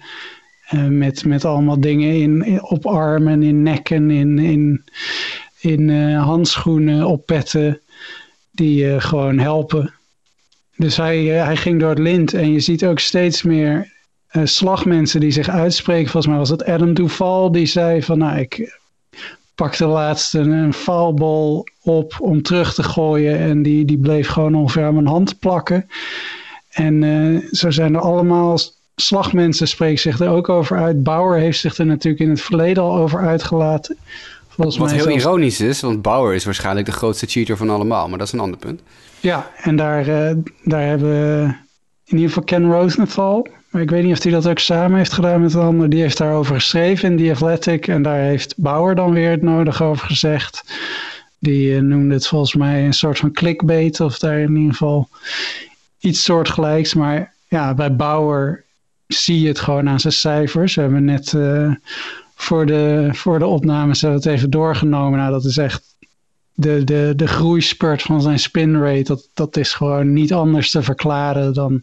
Uh, met, met allemaal dingen in, in, op armen, in nekken, in, in, in handschoenen, op petten, die gewoon helpen. Dus hij, eh, hij ging door het lint en je ziet ook steeds meer uh, slagmensen die zich uitspreken. Volgens mij was het Adam Duval die zei van nou ik pakte laatst een, een foulball op om terug te gooien en die, die bleef gewoon ongeveer aan mijn hand plakken. En uh, zo zijn er allemaal slagmensen spreken zich er ook over uit. Bauer heeft zich er natuurlijk in het verleden al over uitgelaten. Volgens Wat mij heel ironisch is, want Bauer is waarschijnlijk de grootste cheater van allemaal, maar dat is een ander punt. Ja, en daar, uh, daar hebben we in ieder geval Ken Rosenthal. Maar ik weet niet of hij dat ook samen heeft gedaan met een ander. Die heeft daarover geschreven in The Athletic. En daar heeft Bauer dan weer het nodig over gezegd. Die uh, noemde het volgens mij een soort van clickbait. Of daar in ieder geval iets soortgelijks. Maar ja, bij Bauer zie je het gewoon aan zijn cijfers. We hebben net uh, voor, de, voor de opnames het even doorgenomen. Nou, dat is echt de, de, de groeispurt van zijn spin rate, dat, dat is gewoon niet anders te verklaren dan,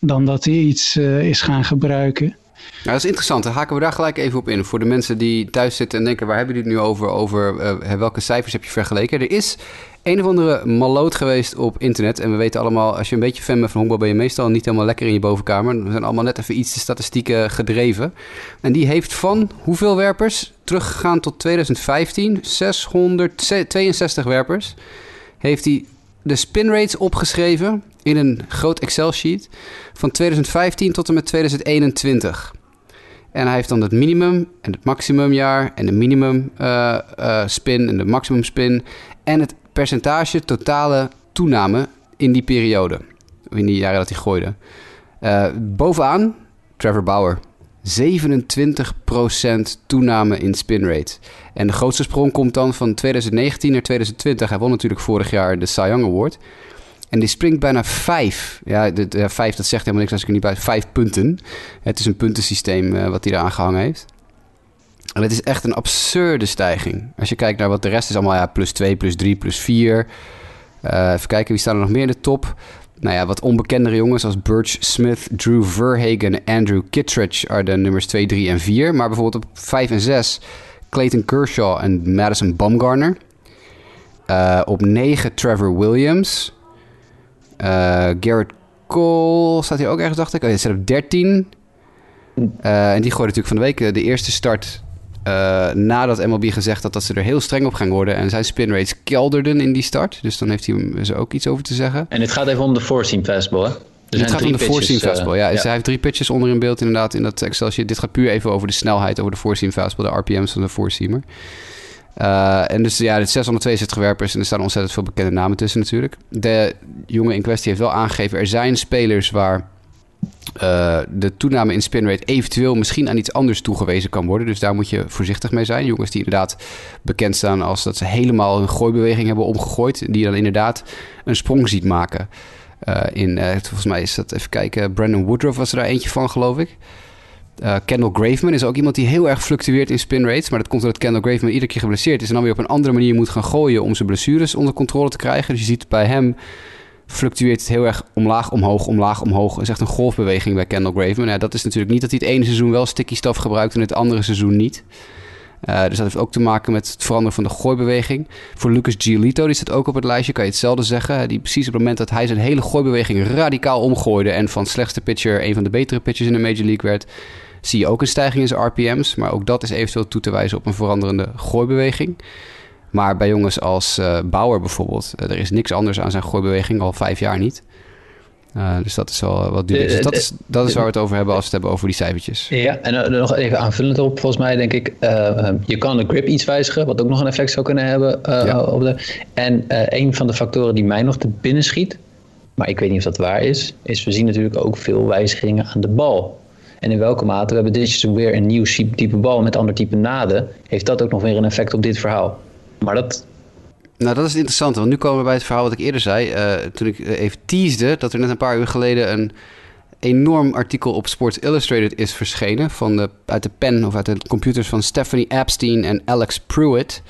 dan dat hij iets uh, is gaan gebruiken. Nou, dat is interessant. Dan haken we daar gelijk even op in. Voor de mensen die thuis zitten en denken, waar hebben jullie het nu over? Over uh, welke cijfers heb je vergeleken? Er is een of andere maloot geweest op internet. En we weten allemaal, als je een beetje fan bent van honkbal... ben je meestal niet helemaal lekker in je bovenkamer. We zijn allemaal net even iets de statistieken gedreven. En die heeft van hoeveel werpers? Teruggegaan tot 2015. 662 werpers. Heeft hij de spin rates opgeschreven in een groot Excel-sheet... van 2015 tot en met 2021. En hij heeft dan het minimum en het maximumjaar en de minimum uh, uh, spin en de maximum spin en het percentage totale toename in die periode. In die jaren dat hij gooide. Uh, bovenaan Trevor Bauer. 27% toename in spin rate. En de grootste sprong komt dan van 2019 naar 2020. Hij won natuurlijk vorig jaar de Cy Young Award. En die springt bijna 5. Ja, de, de, 5 dat zegt helemaal niks als ik er niet bij. 5 punten. Het is een puntensysteem uh, wat hij eraan gehangen heeft. En het is echt een absurde stijging. Als je kijkt naar wat de rest is allemaal, ja, plus 2, plus 3, plus 4. Uh, even kijken, wie staan er nog meer in de top? Nou ja, wat onbekendere jongens als Birch Smith, Drew Verhagen en Andrew Kittredge are de nummers 2, 3 en 4. Maar bijvoorbeeld op 5 en 6 Clayton Kershaw en Madison Bumgarner. Uh, op 9 Trevor Williams. Uh, Garrett Cole staat hier ook ergens, dacht ik. Oh, hij staat op 13. Uh, en die gooide natuurlijk van de week de eerste start uh, nadat MLB gezegd had dat ze er heel streng op gaan worden. En zijn spin rates kelderden in die start. Dus dan heeft hij er ook iets over te zeggen. En het gaat even om de four-seam fastball, hè? Het gaat om de four-seam fastball, ja. Dus hij heeft drie pitches onder in beeld inderdaad in dat Excel sheet. Dit gaat puur even over de snelheid, over de four-seam fastball, de RPM's van de four-seamer. Uh, en dus ja, dit 662 werpers en er staan ontzettend veel bekende namen tussen natuurlijk. De jongen in kwestie heeft wel aangegeven, er zijn spelers waar uh, de toename in spinrate eventueel misschien aan iets anders toegewezen kan worden. Dus daar moet je voorzichtig mee zijn. Jongens die inderdaad bekend staan als dat ze helemaal een gooibeweging hebben omgegooid. Die dan inderdaad een sprong ziet maken. Uh, in, volgens mij is dat, even kijken, Brandon Woodruff was er daar eentje van, geloof ik. Uh, Kendall Graveman is ook iemand die heel erg fluctueert in spin rates. Maar dat komt doordat Kendall Graveman iedere keer geblesseerd is. En dan weer op een andere manier moet gaan gooien om zijn blessures onder controle te krijgen. Dus je ziet bij hem fluctueert het heel erg omlaag, omhoog, omlaag, omhoog. Het is echt een golfbeweging bij Kendall Graveman. Dat is natuurlijk niet dat hij het ene seizoen wel sticky stuff gebruikt en het andere seizoen niet. Uh, dus dat heeft ook te maken met het veranderen van de gooibeweging. Voor Lucas Giolito, die staat ook op het lijstje, kan je hetzelfde zeggen. Die precies op het moment dat hij zijn hele gooibeweging radicaal omgooide... en van slechtste pitcher een van de betere pitchers in de Major League werd... zie je ook een stijging in zijn RPM's. Maar ook dat is eventueel toe te wijzen op een veranderende gooibeweging. Maar bij jongens als uh, Bauer bijvoorbeeld, uh, er is niks anders aan zijn gooibeweging, al vijf jaar niet. Uh, dus dat is wel wat duur. Dus dat is, dat is waar we het over hebben als we het hebben over die cijfertjes. Ja, en nog even aanvullend op, volgens mij denk ik, je kan de grip iets wijzigen, wat ook nog een effect zou kunnen hebben. Ja. op de, en een van de factoren die mij nog te binnen schiet, maar ik weet niet of dat waar is, is we zien natuurlijk ook veel wijzigingen aan de bal. En in welke mate, we hebben dit weer een nieuw type bal met ander type naden, heeft dat ook nog weer een effect op dit verhaal. Maar dat... Nou, dat is interessant, want nu komen we bij het verhaal wat ik eerder zei. Uh, toen ik even teasde dat er net een paar uur geleden een enorm artikel op Sports Illustrated is verschenen. Van de, uit de pen of uit de computers van Stephanie Epstein en Alex Pruitt.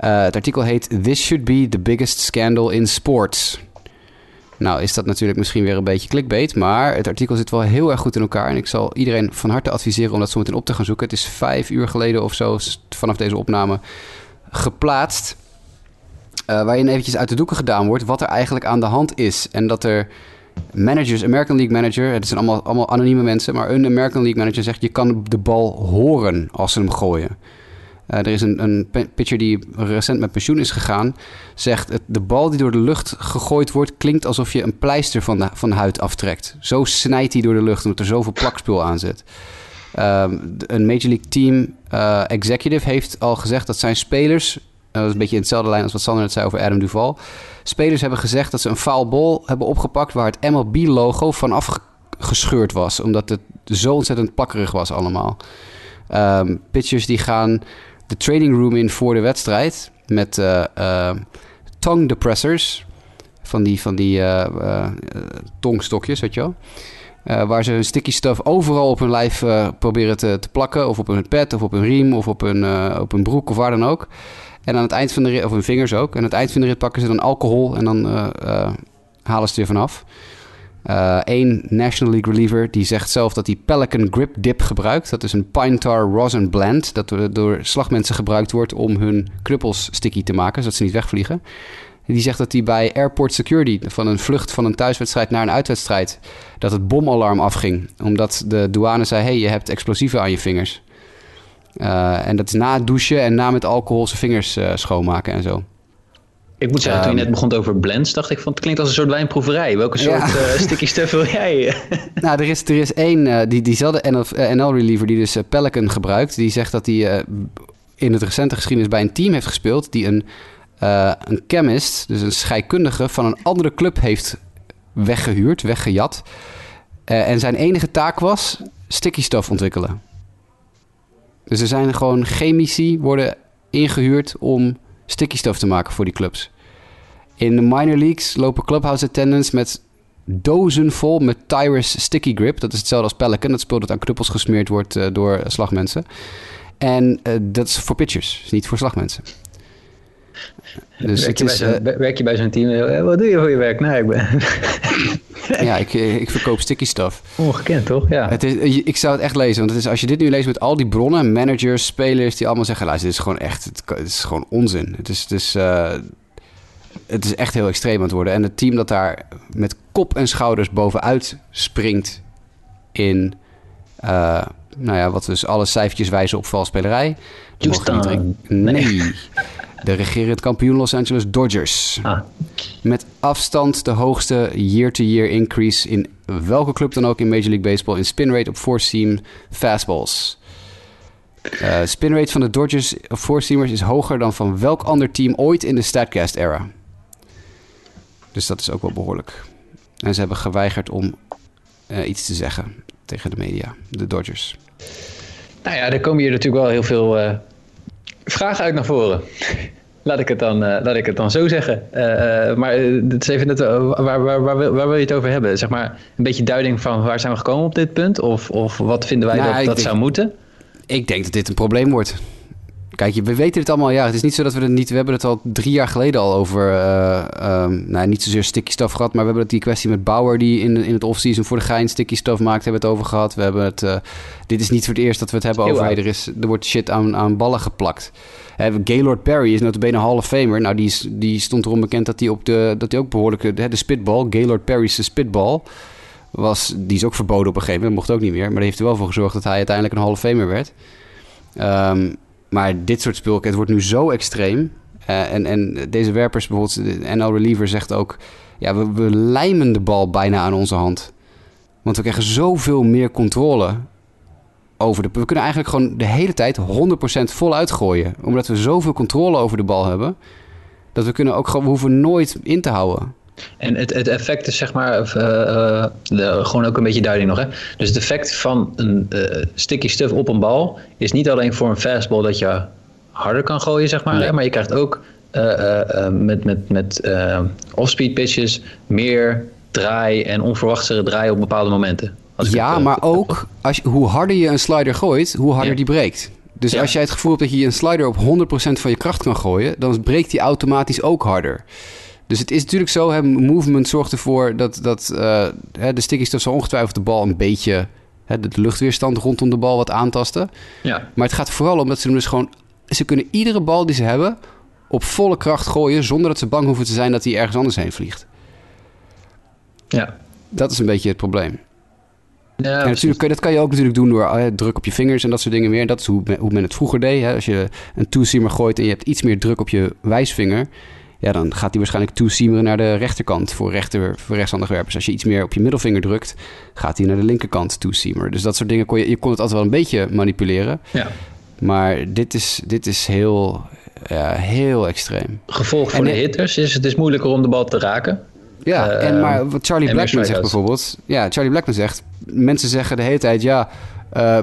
Uh, het artikel heet This Should Be the Biggest Scandal in Sports. Nou is dat natuurlijk misschien weer een beetje clickbait, maar het artikel zit wel heel erg goed in elkaar. En ik zal iedereen van harte adviseren om dat zo meteen op te gaan zoeken. Het is vijf uur geleden of zo vanaf deze opname geplaatst. Uh, waarin eventjes uit de doeken gedaan wordt wat er eigenlijk aan de hand is. En dat er managers, American League manager, het zijn allemaal, allemaal anonieme mensen, maar een American League manager zegt: je kan de bal horen als ze hem gooien. Uh, er is een, een pitcher die recent met pensioen is gegaan. Zegt: het, de bal die door de lucht gegooid wordt, klinkt alsof je een pleister van de, van huid aftrekt. Zo snijdt hij door de lucht omdat er zoveel plakspul aan zit. Um, een Major League Team uh, executive heeft al gezegd dat zijn spelers... dat is een beetje in hetzelfde lijn als wat Sander net zei over Adam Duval. Spelers hebben gezegd dat ze een foul hebben opgepakt... waar het MLB-logo vanaf gescheurd was. Omdat het zo ontzettend plakkerig was allemaal. Um, pitchers die gaan de training room in voor de wedstrijd... met uh, uh, tongue depressors... Van die, van die tongstokjes, weet je wel. Waar ze hun sticky stuff overal op hun lijf proberen te, te, plakken. Of op hun pet, of op hun riem, of op hun, op hun broek, of waar dan ook. En aan het eind van de rit, of hun vingers ook. En aan het eind van de rit pakken ze dan alcohol en dan halen ze het er vanaf. Eén National League reliever die zegt zelf dat hij Pelican Grip Dip gebruikt. Dat is een pine tar rosin blend dat door slagmensen gebruikt wordt om hun knuppels sticky te maken, zodat ze niet wegvliegen. Die zegt dat hij bij airport security van een vlucht van een thuiswedstrijd naar een uitwedstrijd... dat het bomalarm afging. Omdat de douane zei, hey, je hebt explosieven aan je vingers. Uh, en dat is na het douchen en na met alcohol zijn vingers uh, schoonmaken en zo. Ik moet zeggen, um, toen je net begon over blends, dacht ik van het klinkt als een soort wijnproeverij. Welke soort ja. uh, sticky stuff wil jij? nou, er is, er is één, uh, die, diezelfde NL, NL reliever die dus uh, Pelican gebruikt. Die zegt dat hij in het recente geschiedenis bij een team heeft gespeeld die een een chemist, dus een scheikundige, van een andere club heeft weggehuurd, weggejat. En zijn enige taak was sticky stuff ontwikkelen. Dus er zijn gewoon chemici worden ingehuurd om sticky stuff te maken voor die clubs. In de minor leagues lopen clubhouse attendants met dozen vol met Tyrus Sticky Grip. Dat is hetzelfde als Pelican. Dat spul dat aan knuppels gesmeerd wordt uh, door slagmensen. En uh, dat is voor pitchers, is niet voor slagmensen. Dus werk, je is, bij uh, werk, je bij zo'n team? Eh, wat doe je voor je werk? Nou, ik ben... ja, ik, eh, ik verkoop sticky stuff. Ongekend, toch? Ja. Het is, ik zou het echt lezen. Want het is, als je dit nu leest met al die bronnen, managers, spelers... die allemaal zeggen, luister, dit is gewoon echt... Het, is gewoon onzin. Het is, het, is, uh, het is echt heel extreem aan het worden. En het team dat daar met kop en schouders bovenuit springt... in... Uh, nou ja, wat dus alle cijfertjes wijzen op valspelerij. Houston. Nee. nee. De regerend kampioen Los Angeles Dodgers. Ah. Met afstand de hoogste year-to-year increase in welke club dan ook in Major League Baseball in spin rate op four-seam fastballs. Uh, spin rate van de Dodgers of four-seamers is hoger dan van welk ander team ooit in de Statcast-era. Dus dat is ook wel behoorlijk. En ze hebben geweigerd om eh, iets te zeggen tegen de media, de Dodgers. Nou ja, er komen hier natuurlijk wel heel veel uh, vragen uit naar voren. laat, ik het dan, uh, laat ik het dan zo zeggen. Maar het is even net, waar, waar, waar, waar, wil je het over hebben? Zeg maar een beetje duiding van waar zijn we gekomen op dit punt? Of, of wat vinden wij nou, dat, dat denk, zou moeten? Ik denk dat dit een probleem wordt. Kijk, we weten het allemaal. Ja, het is niet zo dat we het niet. We hebben het al drie jaar geleden al over. Uh, um, nou, niet zozeer sticky stuff gehad. Maar we hebben het die kwestie met Bauer. die in, in het offseason voor de gein sticky stuff maakt. Hebben we het over gehad. We hebben het. Uh, dit is niet voor het eerst dat we het hebben over. Hey, er, is, er wordt shit aan, aan ballen geplakt. Hè, Gaylord Perry is notabene Hall of Famer. Nou, die, is, die stond erom bekend dat hij, op de, dat hij ook behoorlijk... De, de spitball, Gaylord Perry's spitball... Was, die is ook verboden op een gegeven moment. Mocht ook niet meer. Maar die heeft er wel voor gezorgd dat hij uiteindelijk een Hall of Famer werd. Um, maar dit soort spul, het wordt nu zo extreem. Uh, en, en deze werpers, bijvoorbeeld de NL Reliever zegt ook... Ja, we, we lijmen de bal bijna aan onze hand. Want we krijgen zoveel meer controle over de... We kunnen eigenlijk gewoon de hele tijd 100% voluit gooien. Omdat we zoveel controle over de bal hebben... dat we kunnen ook gewoon... We hoeven nooit in te houden. En het, het effect is zeg maar, uh, uh, de, gewoon ook een beetje duiding nog. Hè? Dus het effect van een uh, sticky stuff op een bal is niet alleen voor een fastball dat je harder kan gooien, zeg maar. Nee. Hè? Maar je krijgt ook met, met, met off-speed pitches meer draai en onverwachtere draai op bepaalde momenten. ja, maar ook als hoe harder je een slider gooit, hoe harder ja. die breekt. Dus ja. als jij het gevoel hebt dat je een slider op 100% van je kracht kan gooien, dan breekt die automatisch ook harder. Dus het is natuurlijk zo, hè, movement zorgt ervoor dat, dat uh, hè, de sticky stuff zal ongetwijfeld de bal een beetje... Hè, de luchtweerstand rondom de bal wat aantasten. Ja. Maar het gaat vooral om dat ze dus gewoon... Ze kunnen iedere bal die ze hebben op volle kracht gooien... zonder dat ze bang hoeven te zijn dat hij ergens anders heen vliegt. Ja. Dat is een beetje het probleem. Ja, en natuurlijk, dat kan je ook natuurlijk doen door uh, druk op je vingers en dat soort dingen meer. Dat is hoe, hoe men het vroeger deed. Hè? Als je een two-seamer gooit en je hebt iets meer druk op je wijsvinger ja, dan gaat hij waarschijnlijk toesimeren naar de rechterkant voor, rechter, voor rechtshandig werpers. Als je iets meer op je middelvinger drukt, gaat hij naar de linkerkant toesimeren. Dus dat soort dingen kon je, je kon het altijd wel een beetje manipuleren. Ja. Maar dit is, dit is heel, ja, heel extreem. Gevolg voor en, de hitters is het is moeilijker om de bal te raken. Ja, uh, en maar wat Charlie Blackman zegt bijvoorbeeld. Ja, Charlie Blackman zegt. Mensen zeggen de hele tijd: ja, uh,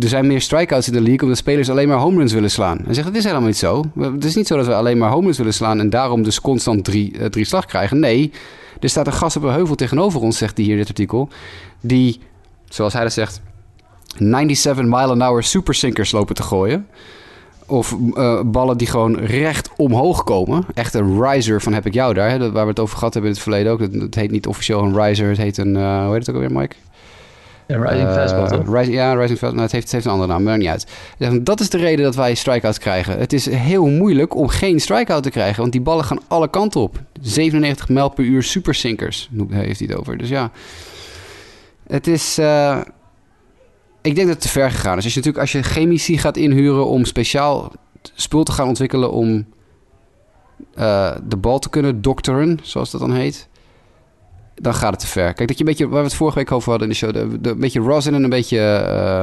er zijn meer strikeouts in de league omdat spelers alleen maar home runs willen slaan. Hij zegt, het is helemaal niet zo. Het is niet zo dat we alleen maar home runs willen slaan en daarom dus constant drie, uh, drie slag krijgen. Nee, er staat een gast op een heuvel tegenover ons, zegt hij hier in dit artikel, die, zoals hij dat zegt, 97 mile an hour super sinkers lopen te gooien. Of uh, ballen die gewoon recht omhoog komen. Echt een riser van heb ik jou daar. Hè, waar we het over gehad hebben in het verleden ook. Het, het heet niet officieel een riser. Het heet een, hoe heet het ook alweer, Mike? Ja, Rising Fastball? Rising, ja, Rising Fastball. Nou, het, heeft, een andere naam, maar niet uit. Dat is de reden dat wij strikeouts krijgen. Het is heel moeilijk om geen strikeout te krijgen, want die ballen gaan alle kanten op. 97 mijl per uur supersinkers heeft hij het over. Dus ja, het is... Uh, ik denk dat het te ver gegaan is. Als je natuurlijk als je chemici gaat inhuren om speciaal spul te gaan ontwikkelen om uh, de bal te kunnen dokteren, zoals dat dan heet dan gaat het te ver. Kijk, dat je een beetje, waar we het vorige week over hadden in de show, de, de, een beetje rosin en een beetje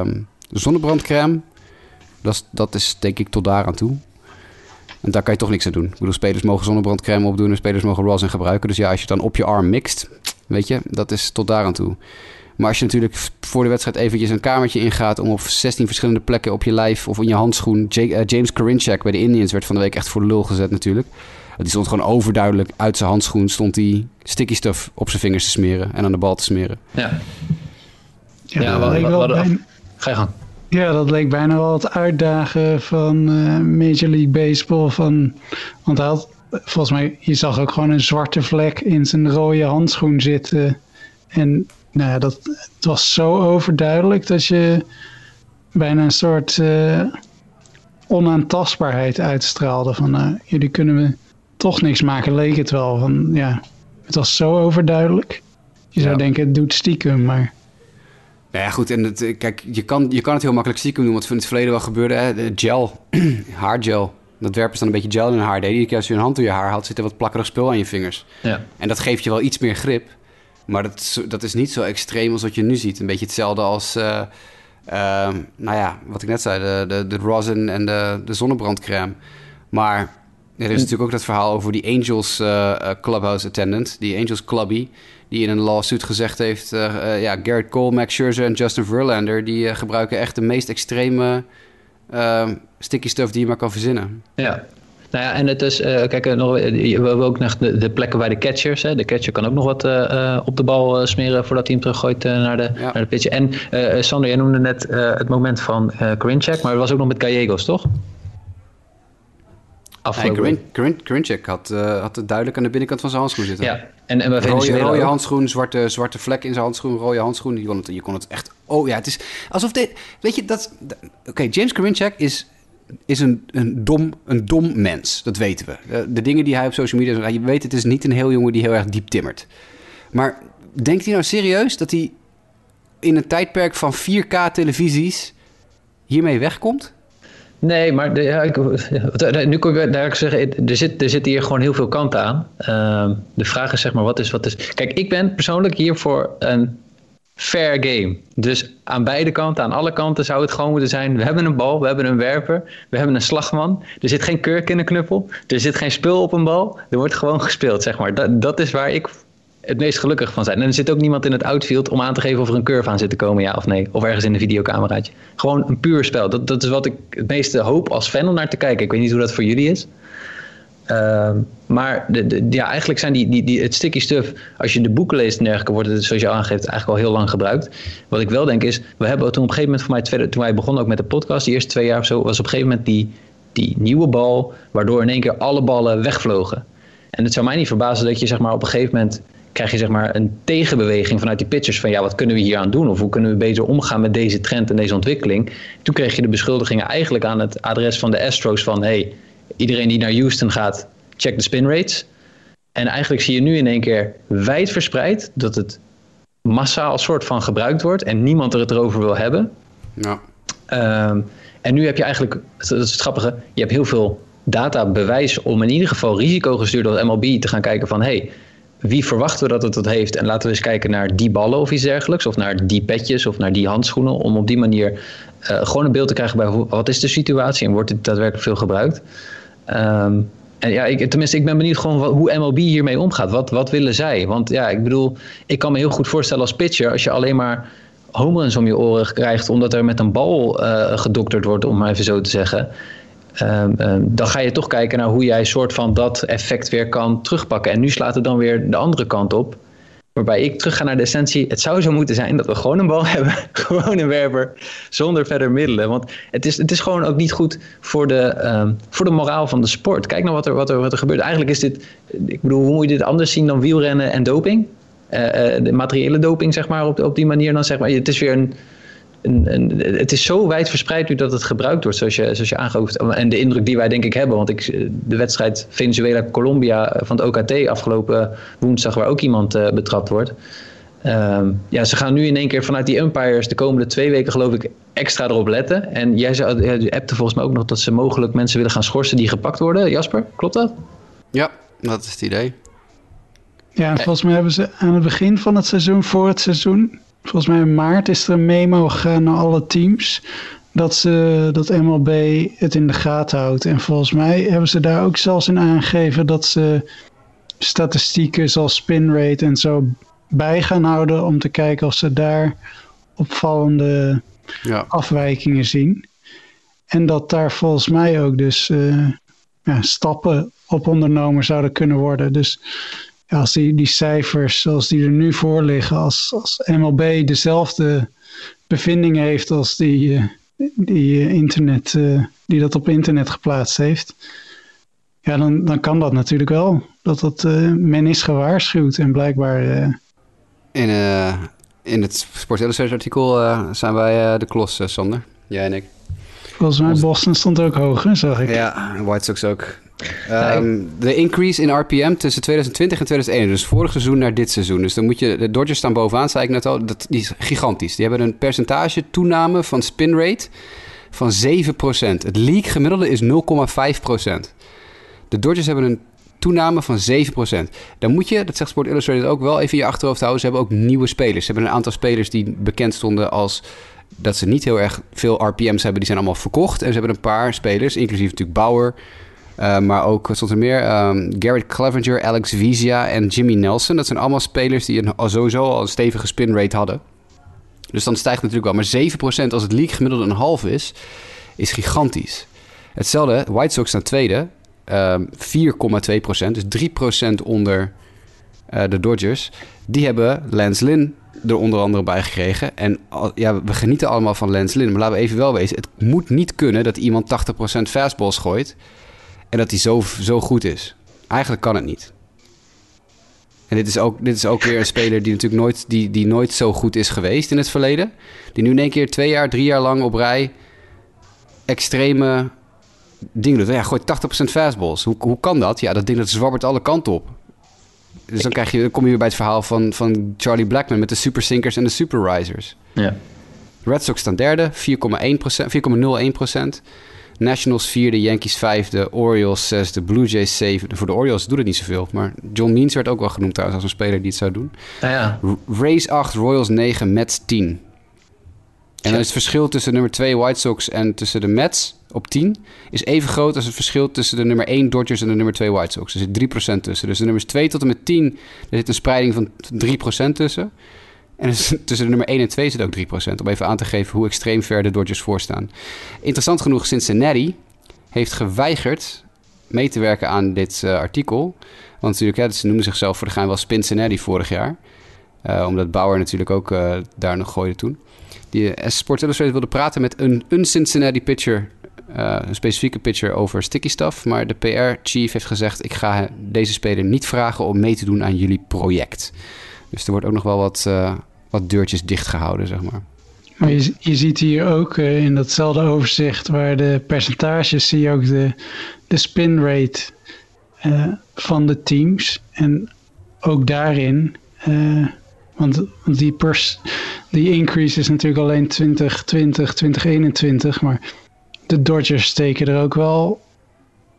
uh, zonnebrandcrème. Dat is, dat is denk ik tot daar aan toe. En daar kan je toch niks aan doen. Ik bedoel, spelers mogen zonnebrandcrème opdoen en spelers mogen rosin gebruiken. Dus ja, als je het dan op je arm mixt, weet je, dat is tot daar aan toe. Maar als je natuurlijk voor de wedstrijd eventjes een kamertje ingaat... om op 16 verschillende plekken op je lijf of in je handschoen... Uh, James Karinchak bij de Indians werd van de week echt voor de lul gezet natuurlijk. Die stond gewoon overduidelijk uit zijn handschoen... stond die sticky stuff op zijn vingers te smeren en aan de bal te smeren. Ja, ja, ja wat, wat, wat, bijna, ga je gang. Ja, dat leek bijna wel het uitdagen van uh, Major League Baseball. Van, want hij had, volgens mij, je zag ook gewoon een zwarte vlek in zijn rode handschoen zitten. En nou ja, dat, het was zo overduidelijk dat je bijna een soort uh, onaantastbaarheid uitstraalde. Van uh, jullie kunnen we toch niks maken, leek het wel. Van, ja, het was zo overduidelijk. Je zou denken, het doet stiekem, maar... Nou ja, goed. En het, eh, kijk, je kan, je kan het heel makkelijk stiekem doen. Wat in het verleden wel gebeurde. Hè? Gel, haargel. Dat werpen ze dan een beetje gel in hun haar. Iedere keer als je een hand door je haar haalt, zit er wat plakkerig spul aan je vingers. Ja. En dat geeft je wel iets meer grip. Maar dat, dat is niet zo extreem als wat je nu ziet. Een beetje hetzelfde als... Uh, uh, nou ja, wat ik net zei. De, de, de rosin en de, de zonnebrandcrème. Maar er is natuurlijk ook dat verhaal over die Angels uh, clubhouse attendant, die Angels clubby, die in een lawsuit gezegd heeft, uh, ja, Garrett Cole, Max Scherzer en Justin Verlander, die gebruiken echt de meest extreme sticky stuff die je maar kan verzinnen. Ja, nou ja, en het is, uh, kijk, nog, we hebben ook nog de, de, plekken bij de catchers. Hè. De catcher kan ook nog wat uh, op de bal smeren voordat hij hem teruggooit naar, de, ja. naar de pitcher. En Sander, jij noemde net het moment van uh, maar het was ook nog met Gallegos, toch? Afgelopen. Hey, had, uh, had het duidelijk aan de binnenkant van zijn handschoen zitten. Ja, en, en bij rode, rode handschoen, zwarte, zwarte vlek in zijn handschoen, rode handschoen. Je kon het, je kon het echt... Oh ja, het is alsof... De, weet je, dat... Oké, James Grinchek is is een, een, dom, een dom mens. Dat weten we. De, de dingen die hij op social media... Je weet, het is niet een heel jongen die heel erg diep timmert. Maar denkt hij nou serieus dat hij in een tijdperk van 4K-televisies hiermee wegkomt? Nee, maar de, ja, ik, nu kun je daar zeggen, er, zit, er zitten hier gewoon heel veel kanten aan. Uh, de vraag is zeg maar, wat is, wat is... Kijk, ik ben persoonlijk hier voor een fair game. Dus aan beide kanten, aan alle kanten zou het gewoon moeten zijn: we hebben een bal, we hebben een werper, we hebben een slagman. Er zit geen kurk in een knuppel, er zit geen spul op een bal. Er wordt gewoon gespeeld, zeg maar. Dat, dat is waar ik het meest gelukkig van zijn. En er zit ook niemand in het outfield om aan te geven of er een curve aan zit te komen, ja of nee. Of ergens in een videocameraatje. Gewoon een puur spel. Dat, dat is wat ik het meeste hoop als fan om naar te kijken. Ik weet niet hoe dat voor jullie is. Ehm, maar de, ja, eigenlijk zijn die, die, die, het sticky stuff, als je de boeken leest en dergelijke, wordt het, zoals je aangeeft, eigenlijk al heel lang gebruikt. Wat ik wel denk is, we hebben toen op een gegeven moment, voor mij, tweede, toen wij begonnen ook met de podcast, de eerste twee jaar of zo, was op een gegeven moment die, die nieuwe bal, waardoor in één keer alle ballen wegvlogen. En het zou mij niet verbazen dat je zeg maar, op een gegeven moment krijg je zeg maar, een tegenbeweging vanuit die pitchers van ja, wat kunnen we hier aan doen? Of hoe kunnen we beter omgaan met deze trend en deze ontwikkeling? Toen kreeg je de beschuldigingen eigenlijk aan het adres van de Astros van hey, iedereen die naar Houston gaat, check de spin rates. En eigenlijk zie je nu in één keer wijd verspreid dat het massaal soort van gebruikt wordt en niemand er het erover wil hebben. Ja. Ehm, en nu heb je eigenlijk, dat is het grappige, je hebt heel veel data bewijs om in ieder geval risicogestuurd door MLB te gaan kijken van hey, wie verwachten we dat het dat heeft? En laten we eens kijken naar die ballen of iets dergelijks. Of naar die petjes of naar die handschoenen. Om op die manier uh, gewoon een beeld te krijgen bij wat is de situatie en wordt dit daadwerkelijk veel gebruikt. Um, en ja, ik, tenminste, ik ben benieuwd gewoon hoe MLB hiermee omgaat. Wat, wat willen zij? Want ja, ik bedoel, ik kan me heel goed voorstellen als pitcher, als je alleen maar home runs om je oren krijgt, omdat er met een bal uh, gedokterd wordt, om maar even zo te zeggen. Um, um, dan ga je toch kijken naar hoe jij soort van dat effect weer kan terugpakken. En nu slaat het dan weer de andere kant op. Waarbij ik terug ga naar de essentie. Het zou zo moeten zijn dat we gewoon een bal hebben. gewoon een werper. Zonder verder middelen. Want het is, het is gewoon ook niet goed voor de, um, voor de moraal van de sport. Kijk nou wat er, wat, er, wat er gebeurt. Eigenlijk is dit. Ik bedoel, hoe moet je dit anders zien dan wielrennen en doping? Uh, uh, de materiële doping, zeg maar, op, op die manier dan zeg maar. Het is weer een het is zo wijd verspreid nu dat het gebruikt wordt, zoals je, zoals je aangeeft. En de indruk die wij denk ik hebben, want ik, de wedstrijd Venezuela-Colombia van het OKT afgelopen woensdag, waar ook iemand uh, betrapt wordt. Uh, ja, ze gaan nu in één keer vanuit die umpires de komende twee weken geloof ik extra erop letten. En jij zei, je appte volgens mij ook nog dat ze mogelijk mensen willen gaan schorsen die gepakt worden. Jasper, klopt dat? Ja, dat is het idee. Ja, volgens mij hebben ze aan het begin van het seizoen, voor het seizoen, volgens mij in maart is er een memo gegaan naar alle teams. Dat, ze, dat MLB het in de gaten houdt. En volgens mij hebben ze daar ook zelfs in aangegeven dat ze statistieken zoals spin rate en zo bij gaan houden. Om te kijken of ze daar opvallende ja. afwijkingen zien. En dat daar volgens mij ook dus uh, ja, stappen op ondernomen zouden kunnen worden. Dus als die, die cijfers zoals die er nu voor liggen, als, als MLB dezelfde bevindingen heeft als die, uh, die, uh, internet, uh, die dat op internet geplaatst heeft, ja, dan, dan kan dat natuurlijk wel. Dat dat, men is gewaarschuwd en blijkbaar... in, in het Sports Illustrated artikel zijn wij de klos, Sander. Jij en ik. Volgens mij Boston stond ook hoger, zag ik. Ja, White Sox ook. Um, de increase in RPM tussen 2020 en 2021. Dus vorig seizoen naar dit seizoen. Dus dan moet je... De Dodgers staan bovenaan, zei ik net al. Dat, die is gigantisch. Die hebben een percentage toename van spin rate van 7%. Het league gemiddelde is 0,5%. De Dodgers hebben een toename van 7%. Dan moet je, dat zegt Sport Illustrated ook wel, even in je achterhoofd houden. Ze hebben ook nieuwe spelers. Ze hebben een aantal spelers die bekend stonden als dat ze niet heel erg veel RPM's hebben. Die zijn allemaal verkocht. En ze hebben een paar spelers, inclusief natuurlijk Bauer Uh, maar ook stond er meer um, Garrett Clevenger, Alex Vizia en Jimmy Nelson. Dat zijn allemaal spelers die een, sowieso al een stevige spin rate hadden. Dus dan stijgt het natuurlijk wel. Maar 7% als het league gemiddelde een half is, is gigantisch. Hetzelfde, White Sox naar tweede. Um, 4,2%, dus 3% onder uh, de Dodgers. Die hebben Lance Lynn er onder andere bij gekregen. En ja, we genieten allemaal van Lance Lynn. Maar laten we even wel wezen, het moet niet kunnen dat iemand 80% fastballs gooit... en dat hij zo, zo goed is. Eigenlijk kan het niet. En dit is ook, dit is ook weer een speler die natuurlijk nooit, die, die nooit zo goed is geweest in het verleden. Die nu in één keer twee jaar, drie jaar lang op rij extreme dingen doet. Ja, gooit 80% fastballs. Hoe, hoe kan dat? Ja, dat ding dat zwabbert alle kanten op. Dus dan, krijg je, dan kom je weer bij het verhaal van, van Charlie Blackman met de super sinkers en de super risers. Ja. Red Sox staan derde, 4,01%. Nationals vierde, Yankees vijfde, Orioles zesde, Blue Jays zevende. Voor de Orioles doet het niet zoveel, maar John Means werd ook wel genoemd trouwens als een speler die het zou doen. Ja, ja. Rays 8, Royals 9, Mets 10. En dan is het verschil tussen nummer 2 White Sox en tussen de Mets op 10 is even groot als het verschil tussen de nummer 1 Dodgers en de nummer 2 White Sox. Er zit 3% tussen. Dus de nummers 2 tot en met 10, er zit een spreiding van 3% tussen. En dus tussen de nummer 1 en 2 zit ook 3%. Om even aan te geven hoe extreem ver de Dodgers voorstaan. Interessant genoeg, Cincinnati heeft geweigerd mee te werken aan dit uh, artikel. Want natuurlijk, ze noemden zichzelf voor de gein wel Cincinnati vorig jaar. Uh, omdat Bauer natuurlijk ook uh, daar nog gooide toen. Die Sports Illustrated wilde praten met een, een Cincinnati pitcher een specifieke pitcher over sticky stuff. Maar de PR-chief heeft gezegd: ik ga deze speler niet vragen om mee te doen aan jullie project. Dus er wordt ook nog wel wat, uh, wat deurtjes dichtgehouden, zeg maar. Maar je, je ziet hier ook uh, in datzelfde overzicht waar de percentages zie je ook de, de spin rate van de teams. En ook daarin, want, want die, pers, die increase is natuurlijk alleen 2020, 2021, maar de Dodgers steken er ook wel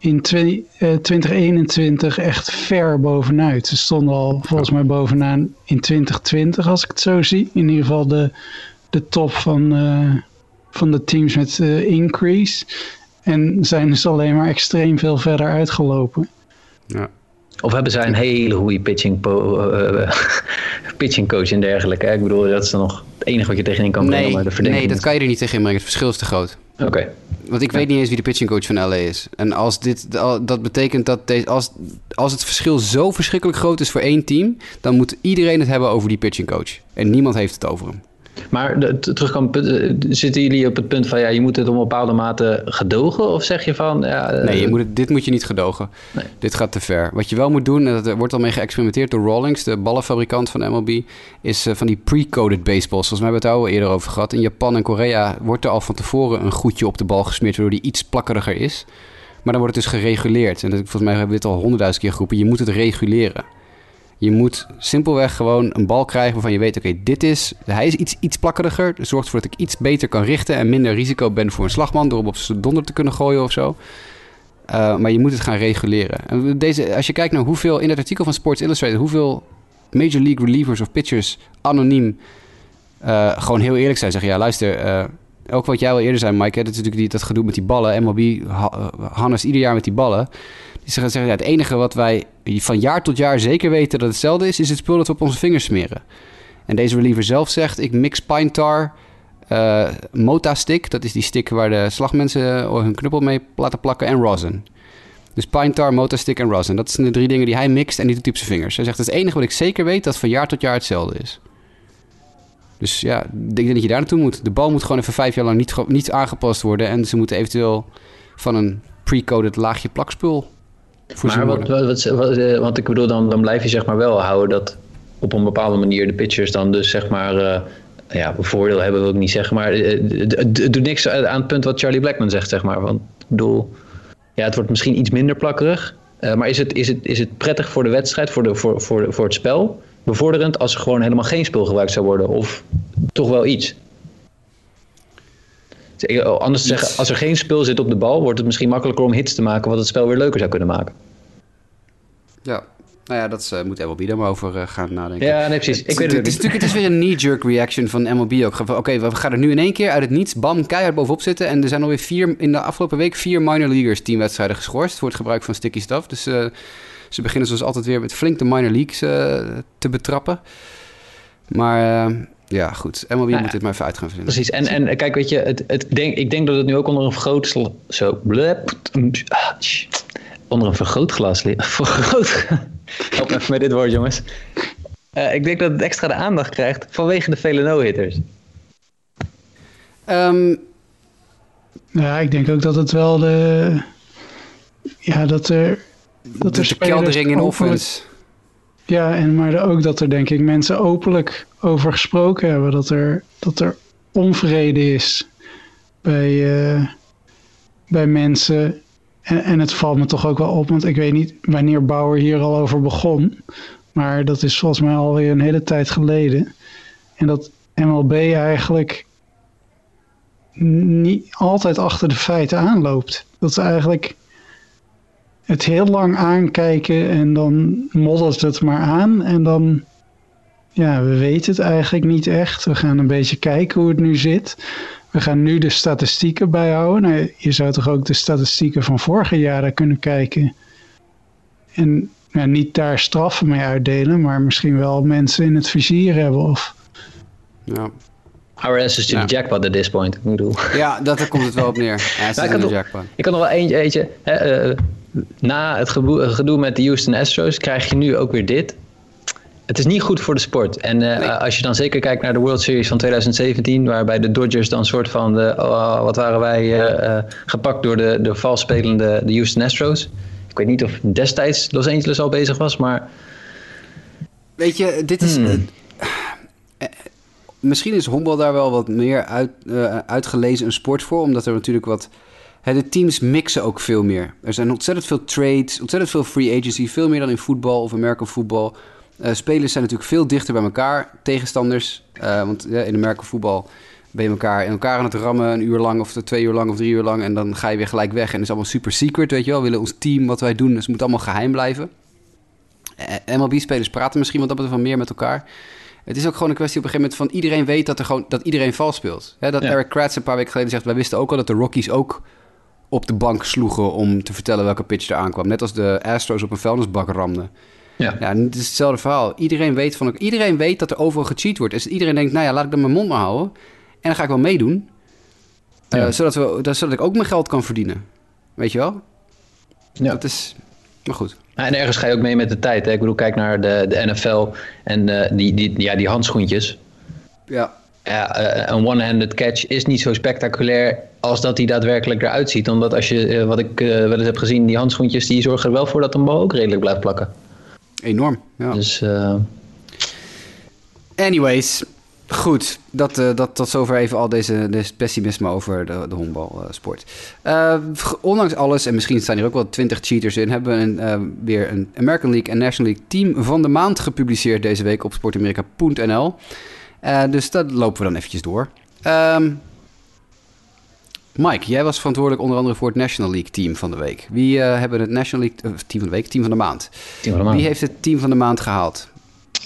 in 2021 eh, echt ver bovenuit. Ze stonden al volgens mij bovenaan in 2020 als ik het zo zie. In ieder geval de, de top van, uh, van de teams met uh, increase. En zijn dus alleen maar extreem veel verder uitgelopen. Ja. Of hebben zij een hele goede pitching, uh, pitching coach en dergelijke? Ik bedoel, dat is dan nog het enige wat je tegenin kan brengen. Nee, maar de nee dat kan je er niet tegen brengen. Het verschil is te groot. Oké. Okay. Want ik weet niet eens wie de pitching coach van LA is. En als dit, dat betekent dat deze, als, als het verschil zo verschrikkelijk groot is voor één team, dan moet iedereen het hebben over die pitching coach. En niemand heeft het over hem. Maar terugkomen, zitten jullie op het punt van ja, je moet het op een bepaalde mate gedogen? Of zeg je van. Ja, nee, je moet het, dit moet je niet gedogen. Nee. Dit gaat te ver. Wat je wel moet doen, en er wordt al mee geëxperimenteerd door Rawlings, de ballenfabrikant van MLB, is uh, van die pre-coded baseballs. Volgens mij hebben we het al eerder over gehad. In Japan en Korea wordt er al van tevoren een goedje op de bal gesmeerd, waardoor die iets plakkeriger is. Maar dan wordt het dus gereguleerd. En dat, volgens mij hebben we dit al honderdduizend keer geroepen. Je moet het reguleren. Je moet simpelweg gewoon een bal krijgen waarvan je weet: oké, dit is. Hij is iets, iets plakkeriger. Dus zorgt ervoor dat ik iets beter kan richten en minder risico ben voor een slagman door hem op zijn donder te kunnen gooien of zo. Uh, maar je moet het gaan reguleren. En deze, als je kijkt naar hoeveel in het artikel van Sports Illustrated, hoeveel Major League relievers of pitchers anoniem uh, gewoon heel eerlijk zijn. Zeggen ja, luister. Ook wat jij al eerder zei, Mike. Hè, dat is natuurlijk die, dat gedoe met die ballen. MLB, Hannes ieder jaar met die ballen. Die zeggen, ja, het enige wat wij van jaar tot jaar zeker weten dat hetzelfde is, is het spul dat we op onze vingers smeren. En deze reliever zelf zegt, ik mix pine tar, uh, stick, dat is die stick waar de slagmensen hun knuppel mee laten plakken, en rosin. Dus pine tar, Mota stick en rosin. Dat zijn de drie dingen die hij mixt en die doet op zijn vingers. Hij zegt, het, het enige wat ik zeker weet, dat van jaar tot jaar hetzelfde is. Dus ja, ik denk dat je daar naartoe moet. De bal moet gewoon even vijf jaar lang niet, niet aangepast worden. En ze moeten eventueel van een pre-coded laagje plakspul maar wat, wat, wat, eh, want ik bedoel, dan, dan blijf je zeg maar wel houden dat op een bepaalde manier de pitchers dan dus zeg maar... Uh, ja, voordeel hebben wil ik niet zeggen, maar het doet niks aan het punt wat Charlie Blackman zegt, zeg maar. Want ik bedoel, ja, het wordt misschien iets minder plakkerig, uh, maar is het, is, het, is het prettig voor de wedstrijd, voor, de, voor, voor, voor het spel, bevorderend als er gewoon helemaal geen spul gebruikt zou worden? Of toch wel iets? Anders te zeggen, als er geen spul zit op de bal, wordt het misschien makkelijker om hits te maken, wat het spel weer leuker zou kunnen maken. Ja, Nou ja, dat is, eh, moet MLB er maar over eh, gaan nadenken. Ja, nee, precies. Het, Ik weet het, het is natuurlijk het is weer een knee-jerk reaction van MLB ook. Oké, we gaan er nu in één keer uit het niets, bam, keihard bovenop zitten. En er zijn alweer vier, in de afgelopen week vier minor leaguers teamwedstrijden geschorst voor het gebruik van sticky stuff. Dus eh, ze beginnen zoals altijd weer met flink de minor leagues te betrappen. Maar ja, goed. MLB ja. moet dit maar even uit gaan vinden. Precies. En, en kijk, weet je, het, het, denk, ik denk dat het nu ook onder een vergrootglas... Zo, blep, ah, onder een vergrootglas ligt. Vergroot... Help me even met dit woord, jongens. Eh, ik denk dat het extra de aandacht krijgt vanwege de vele no-hitters. Ehm, Ja, ik denk ook dat het wel de... Ja, dat er... Dat de, er de keldering in offense. Ja, en maar ook dat er denk ik mensen openlijk over gesproken hebben. Dat er, dat er onvrede is bij, eh, bij mensen. En, en het valt me toch ook wel op, want ik weet niet wanneer Bauer hier al over begon. Maar dat is volgens mij alweer een hele tijd geleden. En dat MLB eigenlijk niet altijd achter de feiten aanloopt. Dat ze eigenlijk het heel lang aankijken en dan moddert het maar aan. En dan, ja, we weten het eigenlijk niet echt. We gaan een beetje kijken hoe het nu zit. We gaan nu de statistieken bijhouden. Nou, je zou toch ook de statistieken van vorige jaren kunnen kijken. En ja, niet daar straffen mee uitdelen, maar misschien wel mensen in het vizier hebben. Of, Ja. Our answers to Ja. the jackpot at this point. Ik bedoel... ja, dat daar komt het wel op neer. Ja, is ik had, nog, ik had nog wel eentje, eentje hè, eh, na het gedoe met de Houston Astros krijg je nu ook weer dit. Het is niet goed voor de sport. En eh, Nee. als je dan zeker kijkt naar de World Series van 2017, waarbij de Dodgers dan soort van, de, oh, wat waren wij, eh, eh, gepakt door de, de vals spelende de Houston Astros. Ik weet niet of destijds Los Angeles al bezig was, maar Weet je, dit is. Hmm. misschien is honkbal daar wel wat meer uit, uitgelezen een sport voor, omdat er natuurlijk wat. De teams mixen ook veel meer. Er zijn ontzettend veel trades, ontzettend veel free agency, veel meer dan in voetbal of American voetbal. Eh, spelers zijn natuurlijk veel dichter bij elkaar, tegenstanders. eh, want ja, in American voetbal ben je elkaar in elkaar aan het rammen een uur lang of twee uur lang of drie uur lang. En dan ga je weer gelijk weg. En het is allemaal super secret, weet je wel. We willen ons team, wat wij doen, dus het moet allemaal geheim blijven. Eh, MLB-spelers praten misschien wat dat betreft wel meer met elkaar. Het is ook gewoon een kwestie op een gegeven moment van iedereen weet dat, er gewoon, dat iedereen vals speelt. Dat Ja. Eric Kratz een paar weken geleden zegt, wij wisten ook al dat de Rockies ook op de bank sloegen om te vertellen welke pitch er aankwam. Net als de Astros op een vuilnisbak ramden. ja. Ja, het is hetzelfde verhaal. Iedereen weet, van, iedereen weet dat er overal gecheat wordt. Dus iedereen denkt, nou ja, laat ik dan mijn mond maar houden. En dan ga ik wel meedoen. Eh, zodat, we, dat- zodat ik ook mijn geld kan verdienen. Weet je wel? Ja. Dat is... Maar goed. En ergens ga je ook mee met de tijd. Hè? Ik bedoel, kijk naar de, de NFL en eh, die, die, ja, die handschoentjes. Ja, Ja, eh, een one-handed catch is niet zo spectaculair als dat hij daadwerkelijk eruit ziet. Omdat als je, eh, wat ik eh, wel eens heb gezien, die handschoentjes die zorgen er wel voor dat een bal ook redelijk blijft plakken. enorm. Ja. Dus Anyways, goed. Dat, dat tot zover even al deze, deze pessimisme over de, de honkbalsport. Ondanks alles, en misschien staan hier ook wel twintig cheaters in... hebben we een, weer een American League en National League team van de maand gepubliceerd deze week op sportamerika.nl. Eh, dus dat lopen we dan eventjes door. Ehm, Mike, jij was verantwoordelijk onder andere voor het National League team van de week. Wie eh, hebben het National League eh, team van de week, team van de maand? team van de maand. Wie heeft het team van de maand gehaald?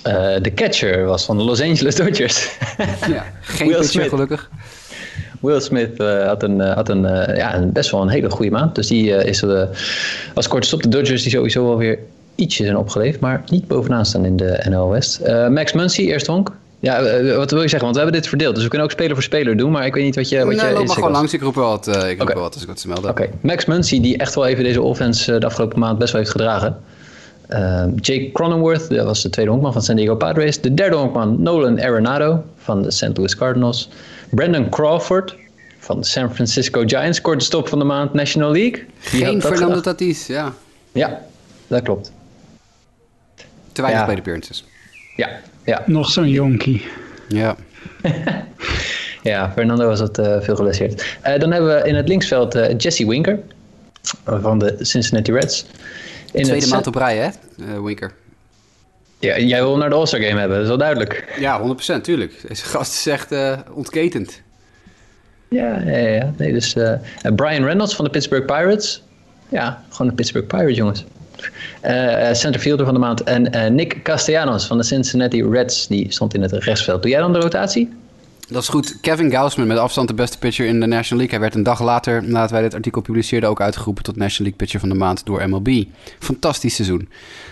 Eh, de catcher was van de Los Angeles Dodgers. Ja, geen Will pitcher Smith. gelukkig. Will Smith had, een, had een, ja, een best wel een hele goede maand. Dus die is als korte stop de Dodgers die sowieso wel weer ietsje zijn opgeleefd. Maar niet bovenaan staan in de NL West. Max Muncy, eerst honk. Ja, eh, wat wil je zeggen? Want we hebben dit verdeeld. Dus we kunnen ook speler voor speler doen. Maar ik weet niet wat je, wat nee, je loop maar gewoon langs. Ik roep wel wat, eh, ik roep wel wat als ik wat te melden Max Muncy die echt wel even deze offense eh, de afgelopen maand best wel heeft gedragen. Ehm, Jake Cronenworth, dat was de tweede honkman van San Diego Padres. De derde honkman Nolan Arenado van de St. Louis Cardinals. Brandon Crawford van de San Francisco Giants. Korte stop van de maand National League. Had Geen dat Fernando? Tatis, ja. Ja, dat klopt. Te weinig Ja. plate appearances. Ja, ja, nog zo'n jonkie. Ja. ja Fernando was het eh, veel geblesseerd. Eh, dan hebben we in het linksveld eh, Jesse Winker van de Cincinnati Reds. In Tweede het maand op rij, hè, eh, Winker. Ja, jij wil hem naar de All-Star Game hebben, dat is wel duidelijk. Ja, 100% tuurlijk. Deze gast is echt eh, ontketend. Ja, ja, ja. Nee, dus, eh, en Brian Reynolds van de Pittsburgh Pirates. Ja, gewoon de Pittsburgh Pirates, jongens. Uh, centerfielder van de maand. En Nick Castellanos van de Cincinnati Reds. Die stond in het rechtsveld. Doe jij dan de rotatie? Dat is goed. Kevin Gausman met afstand de beste pitcher in de National League. Hij werd een dag later, nadat wij dit artikel publiceerden, ook uitgeroepen tot National League Pitcher van de Maand door MLB. Fantastisch seizoen.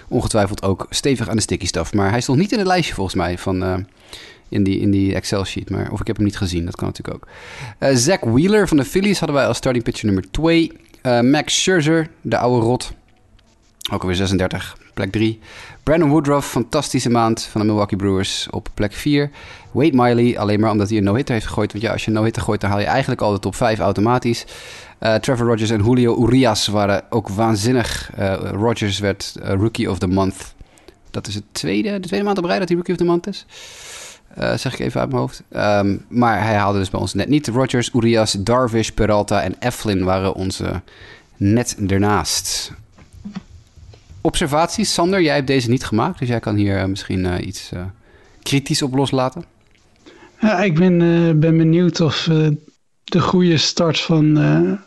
Ongetwijfeld ook stevig aan de sticky stuff. Maar hij stond niet in het lijstje volgens mij van, uh, in die, in die Excel-sheet. Maar, of ik heb hem niet gezien, dat kan natuurlijk ook. Uh, Zach Wheeler van de Phillies hadden wij als starting pitcher nummer 2. Uh, Max Scherzer, de oude rot. Ook alweer 36, plek 3. Brandon Woodruff, fantastische maand van de Milwaukee Brewers op plek 4. Wade Miley, alleen maar omdat hij een no-hitter heeft gegooid. Want ja, als je een no-hitter gooit, dan haal je eigenlijk al de top 5 automatisch. Uh, Trevor Rogers en Julio Urias waren ook waanzinnig. Uh, Rogers werd uh, Rookie of the Month. Dat is het tweede, de tweede maand op rij dat hij Rookie of the Month is. zeg ik even uit mijn hoofd. Um, maar hij haalde dus bij ons net niet. Rogers, Urias, Darvish, Peralta en Eflin waren onze net ernaast. Observaties, Sander, jij hebt deze niet gemaakt, dus jij kan hier misschien iets kritisch op loslaten. Ja, ik ben, ben benieuwd of de goede start van,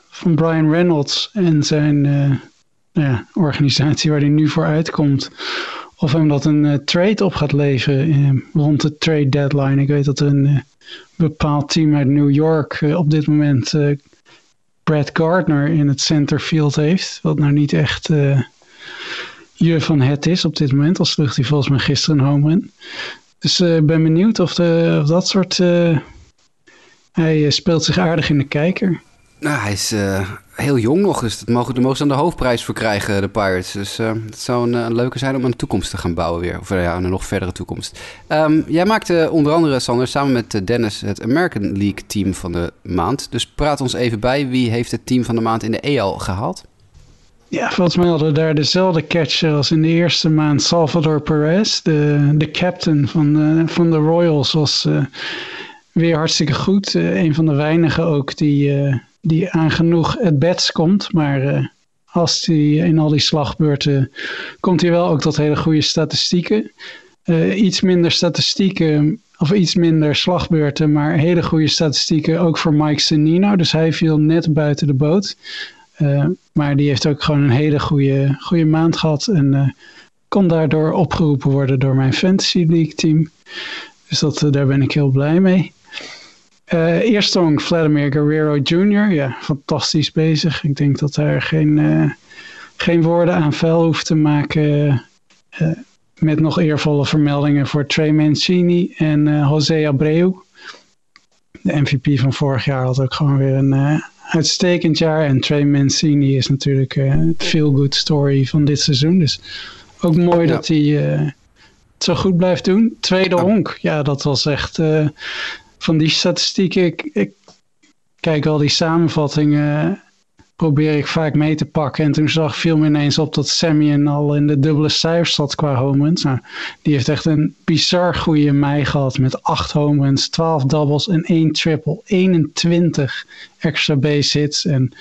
van Brian Reynolds en zijn uh, ja, organisatie waar hij nu voor uitkomt. Of hem dat een trade op gaat leveren rond de trade deadline. Ik weet dat een bepaald team uit New York op dit moment Brad Gardner in het centerfield heeft. Wat nou niet echt je van het is op dit moment. Al sloeg hij volgens mij gisteren een home run. Dus ik ben benieuwd of, de, of dat soort hij eh, speelt zich aardig in de kijker. Nou, hij is heel jong nog, dus dat mogen, daar mogen ze dan de hoofdprijs voor krijgen, de Pirates. Dus het zou een, leuke zijn om een toekomst te gaan bouwen weer. Of ja, een nog verdere toekomst. Um, jij maakte onder andere, Sander, samen met Dennis het American League team van de maand. Dus praat ons even bij, wie heeft het team van de maand in de EL gehaald? Ja, volgens mij hadden we daar dezelfde catcher als in de eerste maand. Salvador Perez, de, de captain van, uh, van de Royals, was weer hartstikke goed. Uh, een van de weinigen ook die, uh, die aan genoeg het beds komt. Maar als hij in al die slagbeurten komt hij wel ook tot hele goede statistieken. iets minder statistieken, of iets minder slagbeurten, maar hele goede statistieken ook voor Mike Senino. Dus hij viel net buiten de boot. Maar die heeft ook gewoon een hele goede, goede maand gehad. En kon daardoor opgeroepen worden door mijn Fantasy League team. Dus dat, daar ben ik heel blij mee. Uh, eerst Vladimir Guerrero Jr. Ja, fantastisch bezig. Ik denk dat hij geen, geen woorden aan vuil hoeft te maken. Met nog eervolle vermeldingen voor Trey Mancini en José Abreu. De MVP van vorig jaar had ook gewoon weer een uitstekend jaar. En Trey Mancini is natuurlijk het feel-good story van dit seizoen. Dus ook mooi ja. dat hij het zo goed blijft doen. Tweede honk, ja, dat was echt van die statistieken, ik, ik kijk al die samenvattingen, probeer ik vaak mee te pakken. En toen zag viel me ineens op dat Samian al in de dubbele cijfers zat qua home Nou, die heeft echt een bizar goede mei gehad met 8 home runs, 12 doubles en 1 triple, 21 extra base hits. En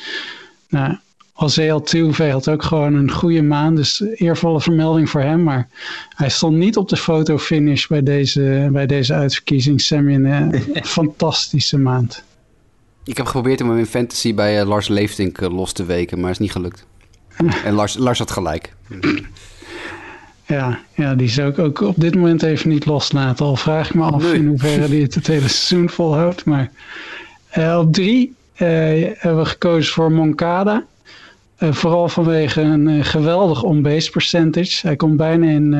nou, José Altuve had ook gewoon een goede maand, dus eervolle vermelding voor hem. Maar hij stond niet op de fotofinish bij deze, bij deze uitverkiezing. Sammy een fantastische maand. Ik heb geprobeerd om hem in fantasy bij uh, Lars Leeftink uh, los te weken, maar is niet gelukt. en Lars, Lars had gelijk. Ja, ja, die zou ik ook op dit moment even niet loslaten. Al vraag ik me af in hoeverre hij het het hele seizoen volhoudt. Maar uh, op drie hebben we gekozen voor Moncada. Uh, vooral vanwege een geweldig on-base percentage. Hij komt bijna in,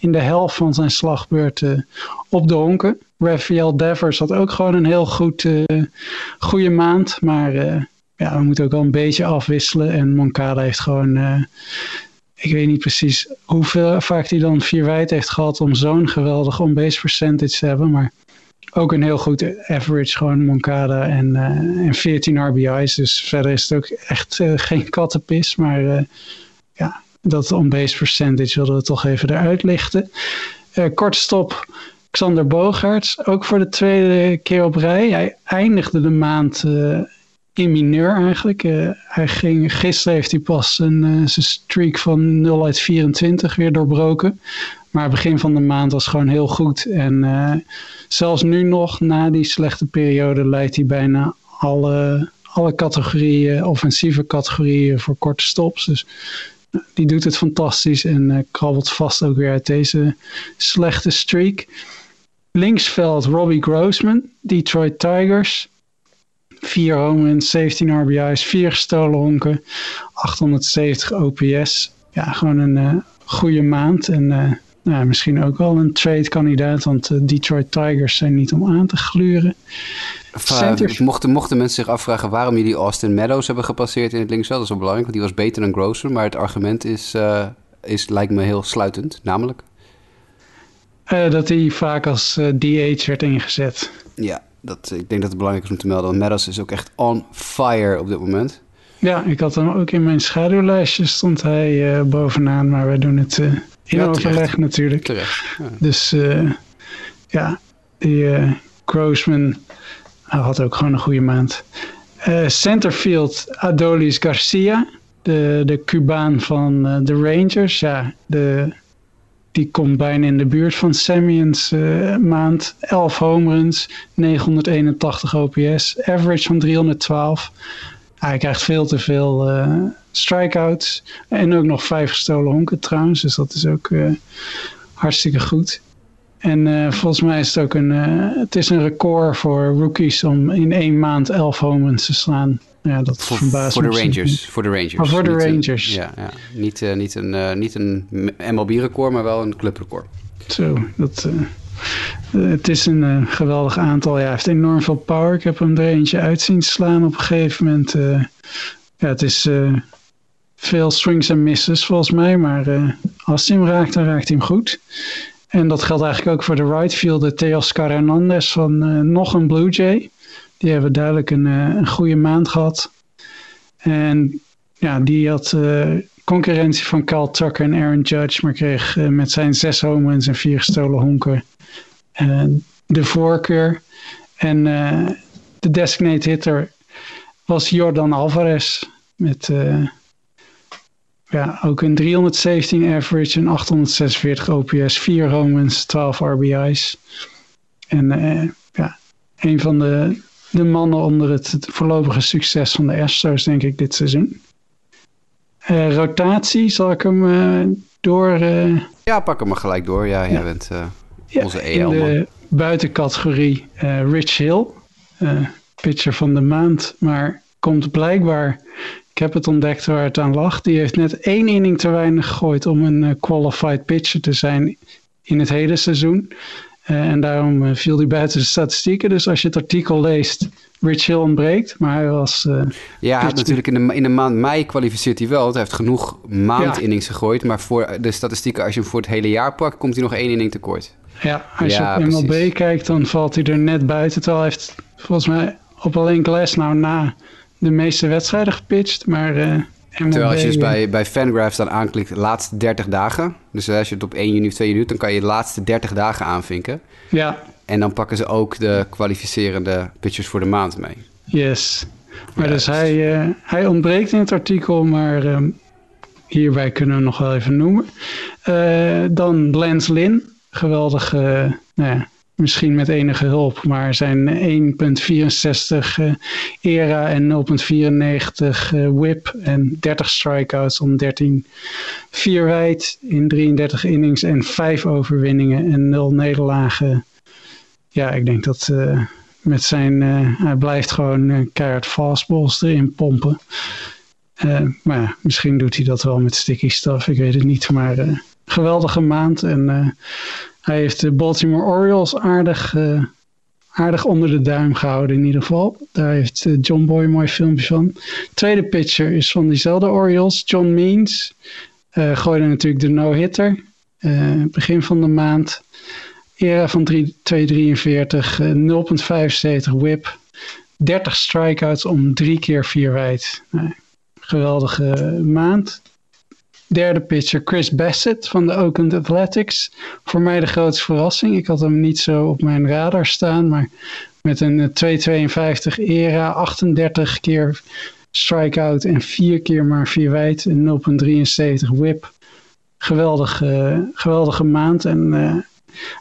in de helft van zijn slagbeurten op de honken. Rafael Devers had ook gewoon een heel goed, goede maand. Maar ja, we moeten ook wel een beetje afwisselen. En Moncada heeft gewoon... ik weet niet precies hoeveel vaak hij dan vier wijd heeft gehad... om zo'n geweldig on-base percentage te hebben. Maar ook een heel goed average, gewoon Moncada en, uh, en 14 RBI's. Dus verder is het ook echt geen kattenpis. Maar ja, dat on-base percentage wilden we toch even eruit lichten. kort stop, Xander Bogaerts, ook voor de tweede keer op rij. Hij eindigde de maand in mineur eigenlijk. hij ging, gisteren heeft hij pas een, zijn streak van 0 uit 24 weer doorbroken. Maar begin van de maand was gewoon heel goed. En zelfs nu nog, na die slechte periode, leidt hij bijna alle, alle categorieën, offensieve categorieën voor korte stops. Dus die doet het fantastisch en krabbelt vast ook weer uit deze slechte streak. Linksveld Robbie Grossman, Detroit Tigers. 4 home runs, 17 RBI's, 4 gestolen honken, 870 OPS. Ja, gewoon een uh, goede maand. En uh, nou, misschien ook wel een trade kandidaat, want de Detroit Tigers zijn niet om aan te gluren. Centers... Mochten, mochten mensen zich afvragen waarom jullie Austin Meadows hebben gepasseerd in het linksveld, dat is wel belangrijk, want die was beter dan Grosser. Maar het argument is, uh, is, lijkt me heel sluitend, namelijk? Uh, dat hij vaak als DH werd ingezet. Ja, dat, ik denk dat het belangrijk is om te melden. Want Meadows is ook echt on fire op dit moment. Ja, ik had hem ook in mijn schaduwlijstje stond hij bovenaan, maar wij doen het in ja, overleg natuurlijk. Terecht, ja. Dus ja, die Grossman hij had ook gewoon een goede maand. Centerfield Adolis Garcia, de, de Cubaan van de Rangers. Ja, de, die komt bijna in de buurt van Samians uh, maand. 11 home runs, 981 OPS, average van 312. Hij krijgt veel te veel strikeouts. En ook nog vijf gestolen honken trouwens, dus dat is ook hartstikke goed. En uh, volgens mij is het ook een, uh, het is een record voor rookies om in één maand elf homens te slaan. Ja, dat voor, voor de Rangers. Voor de Rangers. Oh, voor de Rangers. Een, ja, ja, niet, uh, niet een, niet een MLB-record, maar wel een clubrecord. Zo, dat, het is een geweldig aantal. Ja, hij heeft enorm veel power. Ik heb hem er eentje uit zien slaan op een gegeven moment. ja, het is veel swings en misses volgens mij, maar als hij hem raakt, dan raakt hij hem goed. En dat geldt eigenlijk ook voor de right fielder Teoscar Hernandez van uh, nog een Blue Jay. Die hebben duidelijk een, uh, een goede maand gehad. En ja, die had uh, concurrentie van Carl Tucker en Aaron Judge, maar kreeg met zijn zes homens en vier gestolen honken de voorkeur. En de designated hitter was Jordan Alvarez met ja, ook een 317 average, een 846 OPS, 4 homens, 12 RBI's. En uh, ja, een van de, de mannen onder het, voorlopige succes van de Astros, denk ik, dit seizoen. Uh, rotatie, zal ik hem uh, door... ja, pak hem maar gelijk door. Ja, jij bent onze ja, EL, In de buitencategorie Rich Hill, pitcher van de maand, maar komt blijkbaar ik heb het ontdekt waar het aan lag. Die heeft net één inning te weinig gegooid om een uh, qualified pitcher te zijn in het hele seizoen. Uh, en daarom uh, viel hij buiten de statistieken. Dus als je het artikel leest, Rich Hill ontbreekt. Maar hij was. ja, hij natuurlijk in de, in de maand mei kwalificeert hij wel. Want hij heeft genoeg maandinnings ja. gegooid. Maar voor de statistieken, als je hem voor het hele jaar pakt, komt hij nog één inning tekort. Ja, als ja, je op MLB precies. kijkt, dan valt hij er net buiten. Terwijl hij heeft volgens mij op alleen Glass nou na de meeste wedstrijden gepitcht, maar... Uh, MLB, Terwijl als je dus bij, bij Fangraphs dan aanklikt de laatste 30 dagen. Dus als je het op 1 juni of 2 juni doet, dan kan je de laatste 30 dagen aanvinken. Ja. En dan pakken ze ook de kwalificerende pitchers voor de maand mee. Yes. Maar ja, dus hij, uh, hij ontbreekt in het artikel, maar uh, hierbij kunnen we nog wel even noemen. Uh, dan Lance Lynn, geweldig nou ja, misschien met enige hulp, maar zijn 1.64 uh, era en 0.94 uh, whip en 30 strikeouts om 13 4 wijd in 33 innings en 5 overwinningen en 0 nederlagen. Ja, ik denk dat uh, met zijn, hij blijft gewoon keihard fastballs erin pompen. maar ja, misschien doet hij dat wel met sticky stuff, ik weet het niet, maar geweldige maand en hij heeft de Baltimore Orioles aardig, uh, aardig onder de duim gehouden in ieder geval. Daar heeft uh, John Boy een mooi filmpje van. Tweede pitcher is van diezelfde Orioles, John Means. Uh, gooide natuurlijk de no-hitter. begin van de maand. Era van 2,43, 0,75 whip. 30 strikeouts om drie keer vier wijd. geweldige maand. Derde pitcher Chris Bassett van de Oakland Athletics. Voor mij de grootste verrassing. Ik had hem niet zo op mijn radar staan, maar met een 2,52 eh, era, 38 keer strikeout en 4 keer maar 4 wijd en 0,73 whip. Geweldige, geweldige maand en uh,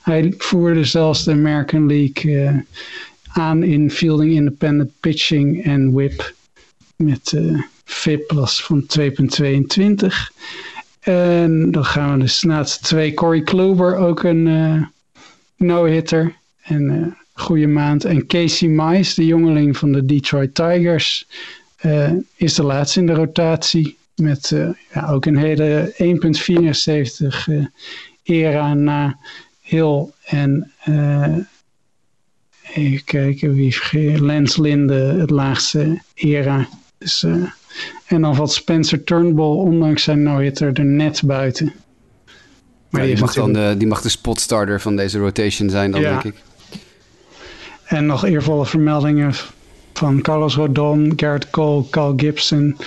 hij voerde zelfs de American League aan in fielding independent pitching en whip. Met FIP was van 2,22. En dan gaan we dus naast twee. Corey Kluber, ook een uh, no-hitter. En uh, goede maand. En Casey Mize, de jongeling van de Detroit Tigers, uh, is de laatste in de rotatie. Met ja, ook een hele 1,74 era na Hill en even kijken wie. Lance Linde, het laagste era. Dus, en dan valt Spencer Turnbull, ondanks zijn no-hitter, er net buiten. Maar ja, die, mag dan de, die mag de spotstarter van deze rotation zijn dan, ja. denk ik. En nog eervolle vermeldingen van Carlos Rodon, Garrett Cole, Carl Gibson...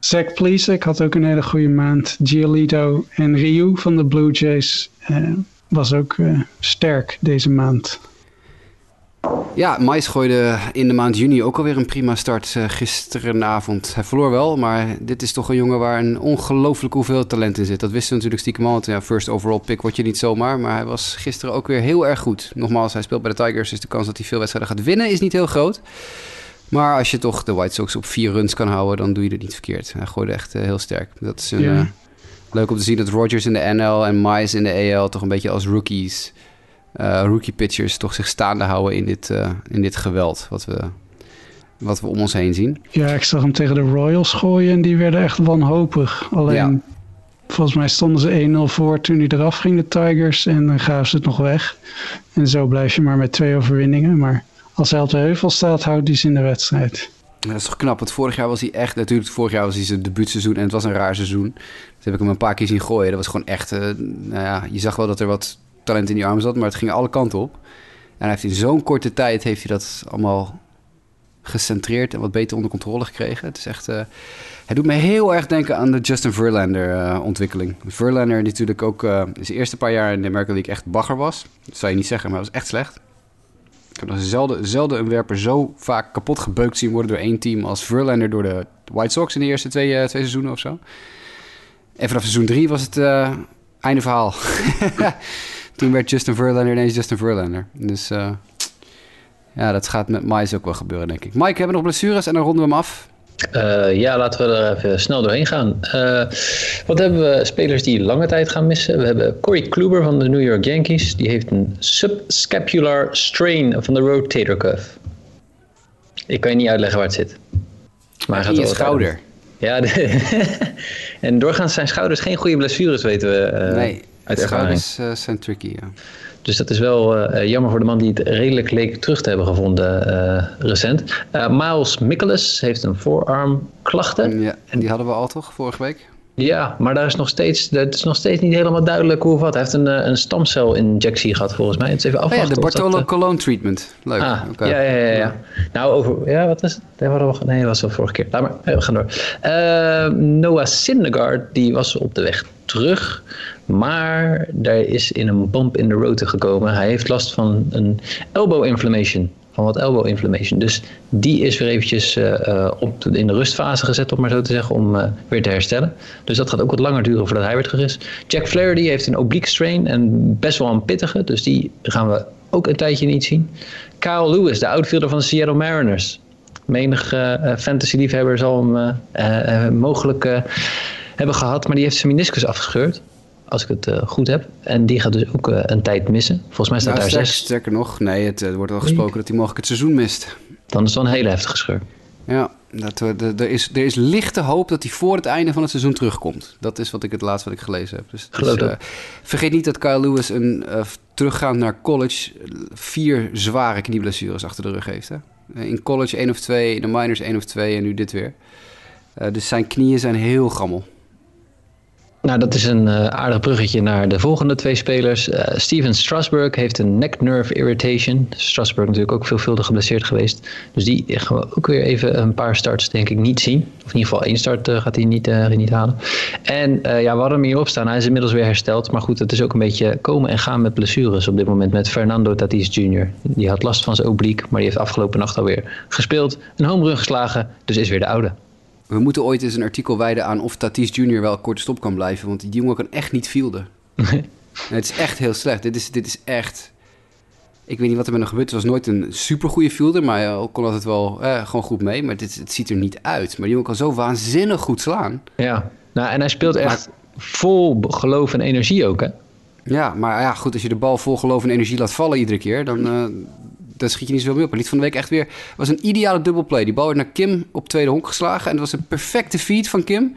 Zach Plesac had ook een hele goede maand. Giolito en Ryu van de Blue Jays uh, was ook uh, sterk deze maand. Ja, Mais gooide in de maand juni ook alweer een prima start uh, gisterenavond. Hij verloor wel, maar dit is toch een jongen waar een ongelooflijk hoeveel talent in zit. Dat wisten we natuurlijk stiekem al. Ja, first overall pick word je niet zomaar, maar hij was gisteren ook weer heel erg goed. Nogmaals, hij speelt bij de Tigers, dus de kans dat hij veel wedstrijden gaat winnen is niet heel groot. Maar als je toch de White Sox op vier runs kan houden, dan doe je het niet verkeerd. Hij gooide echt uh, heel sterk. Dat is een, uh, leuk om te zien dat Rogers in de NL en Mais in de AL toch een beetje als rookies rookie pitchers toch zich staande houden in dit, uh, in dit geweld wat we, wat we om ons heen zien. Ja, ik zag hem tegen de Royals gooien en die werden echt wanhopig. Alleen, ja. volgens mij stonden ze 1-0 voor toen hij eraf ging, de Tigers, en dan gaven ze het nog weg. En zo blijf je maar met twee overwinningen. Maar als hij op de heuvel staat, houdt hij ze in de wedstrijd. dat is toch knap, want vorig jaar was hij echt... Natuurlijk, vorig jaar was hij zijn debuutseizoen en het was een raar seizoen. Dus heb ik hem een paar keer zien gooien. Dat was gewoon echt... Uh, nou ja, je zag wel dat er wat talent in die arm zat, maar het ging alle kanten op. En hij heeft in zo'n korte tijd heeft hij dat allemaal gecentreerd en wat beter onder controle gekregen. Het is echt... Uh, hij doet me heel erg denken aan de Justin Verlander uh, ontwikkeling. Verlander natuurlijk ook uh, zijn eerste paar jaar in de American League echt bagger was. Dat zou je niet zeggen, maar hij was echt slecht. Ik heb nog zelden, zelden een werper zo vaak kapot gebeukt zien worden door één team als Verlander door de White Sox in de eerste twee, twee seizoenen of zo. En vanaf seizoen drie was het einde verhaal. toen werd Justin Verlander ineens Justin Verlander. Dus uh, ja, dat gaat met Mice ook wel gebeuren, denk ik. Mike, hebben we nog blessures en dan ronden we hem af? Uh, ja, laten we er even snel doorheen gaan. Uh, wat hebben we spelers die lange tijd gaan missen? We hebben Corey Kluber van de New York Yankees. Die heeft een subscapular strain van de rotator cuff. Ik kan je niet uitleggen waar het zit. Maar hij gaat je schouder. Ja, de en doorgaans zijn schouders geen goede blessures, weten we. Uh, nee, uit schouders uh, zijn tricky, ja. Dus dat is wel uh, jammer voor de man die het redelijk leek terug te hebben gevonden uh, recent. Miles Michaelis heeft een voorarmklachten. Ja, en die hadden we al toch vorige week? Ja, maar daar is nog steeds, dat is nog steeds niet helemaal duidelijk hoe of wat. Hij heeft een, een stamcelinjectie gehad volgens mij. Het is even afwachten. Oh ja, de Bartolo Colon treatment. Leuk. Ah, okay. ja, ja, ja, ja, Nou, over, ja, wat is het? Nee, dat was wel vorige keer. Laat maar, we gaan door. Noah Syndergaard, die was op de weg terug. Maar daar is in een bump in de road gekomen. Hij heeft last van een elbow inflammation. Van wat elbow inflammation. Dus die is weer eventjes uh, op in de rustfase gezet, om maar zo te zeggen, om uh, weer te herstellen. Dus dat gaat ook wat langer duren voordat hij weer terug is. Jack Flaherty heeft een oblique strain en best wel een pittige. Dus die gaan we ook een tijdje niet zien. Kyle Lewis, de outfielder van de Seattle Mariners. Menig fantasy-liefhebber zal hem mogelijk hebben gehad, maar die heeft zijn meniscus afgescheurd als ik het uh, goed heb. En die gaat dus ook uh, een tijd missen. Volgens mij staat nou, daar sterk, zes. Sterker nog, nee, het uh, wordt al gesproken dat hij mogelijk het seizoen mist. Dan is het wel een hele heftige scheur. Ja, dat, er, is, er is lichte hoop dat hij voor het einde van het seizoen terugkomt. Dat is wat ik het laatste wat ik gelezen heb. Dus, dus vergeet niet dat Kyle Lewis een teruggaand naar college vier zware knieblessures achter de rug heeft. Hè? In college één of twee, in de minors één of twee en nu dit weer. dus zijn knieën zijn heel gammel. Nou, dat is een uh, aardig bruggetje naar de volgende twee spelers. Uh, Steven Strasburg heeft een neck nerve irritation. Strasburg natuurlijk ook veelvuldig geblesseerd geweest. Dus die gaan we ook weer even een paar starts denk ik niet zien. Of in ieder geval één start uh, gaat hij niet, niet halen. En ja, we hadden hem hier opstaan. Hij is inmiddels weer hersteld. Maar goed, het is ook een beetje komen en gaan met blessures op dit moment. Met Fernando Tatis Jr. Die had last van zijn obliek. Maar die heeft afgelopen nacht alweer gespeeld. Een home run geslagen. Dus is weer de oude. We moeten ooit eens een artikel wijden aan of Tatis Jr. wel korte stop kan blijven. Want die jongen kan echt niet fielden. het is echt heel slecht. Dit is, dit is echt... Ik weet niet wat er met hem gebeurd. Het was nooit een supergoeie fielder, maar hij kon altijd wel eh, gewoon goed mee. Maar dit, het ziet er niet uit. Maar die jongen kan zo waanzinnig goed slaan. Ja, nou, en hij speelt echt vol geloof en energie ook, hè? Ja, maar ja, goed, als je de bal vol geloof en energie laat vallen iedere keer, dan, uh, dan schiet je niet zoveel meer op. Hij liet van de week echt weer... Het was een ideale dubbelplay. Die bal werd naar Kim op tweede honk geslagen. En het was een perfecte feed van Kim.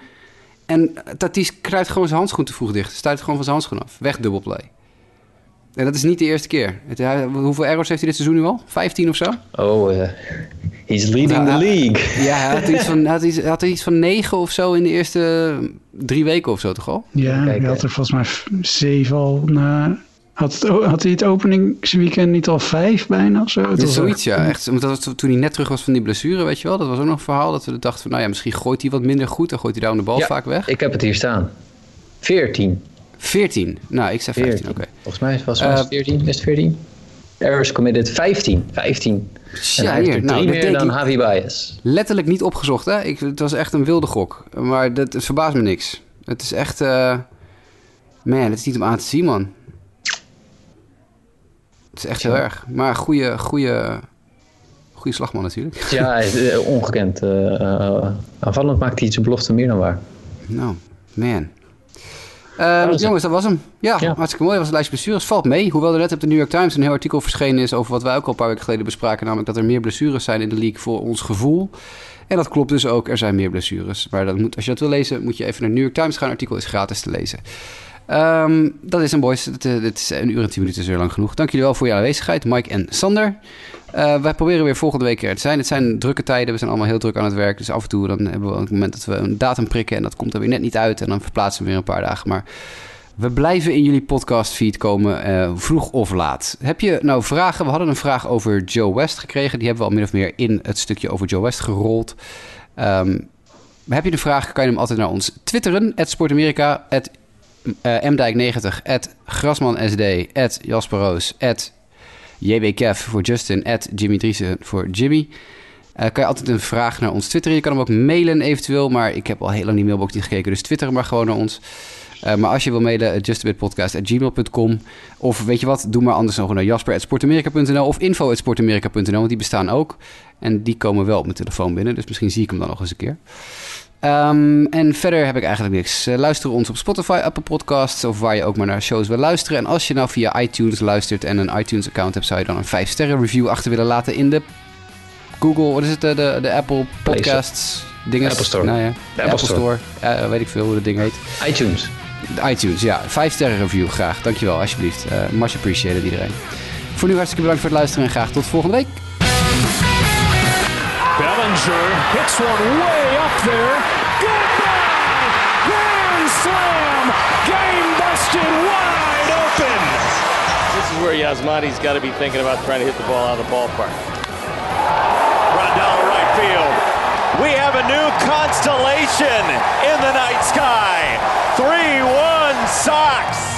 En Tatis kruidt gewoon zijn handschoen te vroeg dicht. Stuit gewoon van zijn handschoen af. Weg dubbelplay. En dat is niet de eerste keer. Het, hij, hoeveel errors heeft hij dit seizoen nu al? 15 of zo? Oh, uh, he's leading the league. Ja, hij had, iets van, had, iets, had iets van 9 of zo in de eerste drie weken of zo, toch al? Ja, hij had er volgens mij 7 al na had, het, had hij het openingsweekend niet al vijf bijna of zo? Het is zoiets, ja. Echt, dat was toen hij net terug was van die blessure, weet je wel. Dat was ook nog een verhaal dat we dachten van... nou ja, misschien gooit hij wat minder goed. Dan gooit hij daar de bal vaak weg. ik heb het hier staan. 14. 14? Nou, ik zei 15, oké. Volgens mij was het uh, 14. Is het 14? Errors committed 15. 15. Ja, hier. Nou, meer dan Javi Baez. Letterlijk niet opgezocht, hè. Ik, het was echt een wilde gok. Maar dat, het verbaast me niks. Het is echt... Uh, man, het is niet om aan te zien, man. Het is echt heel erg. Maar goede, goede, goede slagman natuurlijk. Ja, eh, ongekend. Uh, aanvallend maakt hij zijn belofte meer dan waar. Nou, man. Uh, jongens, dat was hem. Ja, hartstikke mooi. Dat was een lijstje blessures. Valt mee. Hoewel er net op de New York Times een heel artikel verschenen is over wat wij ook al een paar weken geleden bespraken. Namelijk dat er meer blessures zijn in de league voor ons gevoel. En dat klopt dus ook. Er zijn meer blessures. Maar dat moet, als je dat wil lezen, moet je even naar de New York Times gaan. Het artikel is gratis te lezen. Um, dat is een boys. Dit, eh, dit, is een uur en tien minuten is weer lang genoeg. Dank jullie wel voor je aanwezigheid, Mike en Sander. Uh, wij proberen weer volgende week er te zijn. Het zijn drukke tijden. We zijn allemaal heel druk aan het werk. Dus af en toe dan hebben we een moment dat we een datum prikken. En dat komt er weer net niet uit. En dan verplaatsen we weer een paar dagen. Maar we blijven in jullie podcastfeed komen, uh, vroeg of laat. Heb je nou vragen? We hadden een vraag over Joe West gekregen. Die hebben we al min of meer in het stukje over Joe West gerold. Um, heb je een vraag, kan je hem altijd naar ons twitteren. Sportamerika, mdijk90, at grasmansd, at Jasper Roos, at jbkev voor Justin, at Jimmy Driessen voor Jimmy. Uh, kan je altijd een vraag naar ons twitteren. Je kan hem ook mailen eventueel, maar ik heb al heel lang die mailbox niet gekeken, dus twitter maar gewoon naar ons. Uh, maar als je wil mailen, justabitpodcast.gmail.com. Of weet je wat, doe maar anders nog naar jasper.sportamerika.nl of info.sportamerika.nl, want die bestaan ook. En die komen wel op mijn telefoon binnen, dus misschien zie ik hem dan nog eens een keer. Um, en verder heb ik eigenlijk niks. Uh, luister ons op Spotify, Apple Podcasts of waar je ook maar naar shows wil luisteren. En als je nou via iTunes luistert en een iTunes account hebt, zou je dan een 5 sterren review achter willen laten in de Google, wat is het, de, de, de Apple Podcasts dingen. Apple Store. Nou ja, de Apple, Apple Store. Store. Uh, weet ik veel hoe dat ding heet. iTunes. De iTunes, ja. 5 sterren review, graag. Dankjewel, alsjeblieft. Uh, much appreciated iedereen. Voor nu hartstikke bedankt voor het luisteren en graag tot volgende week. Bellinger hits one way there. Goodbye! Grand slam! Game busted wide open! This is where Yasmani's got to be thinking about trying to hit the ball out of the ballpark. The right field. We have a new constellation in the night sky. 3-1 Sox.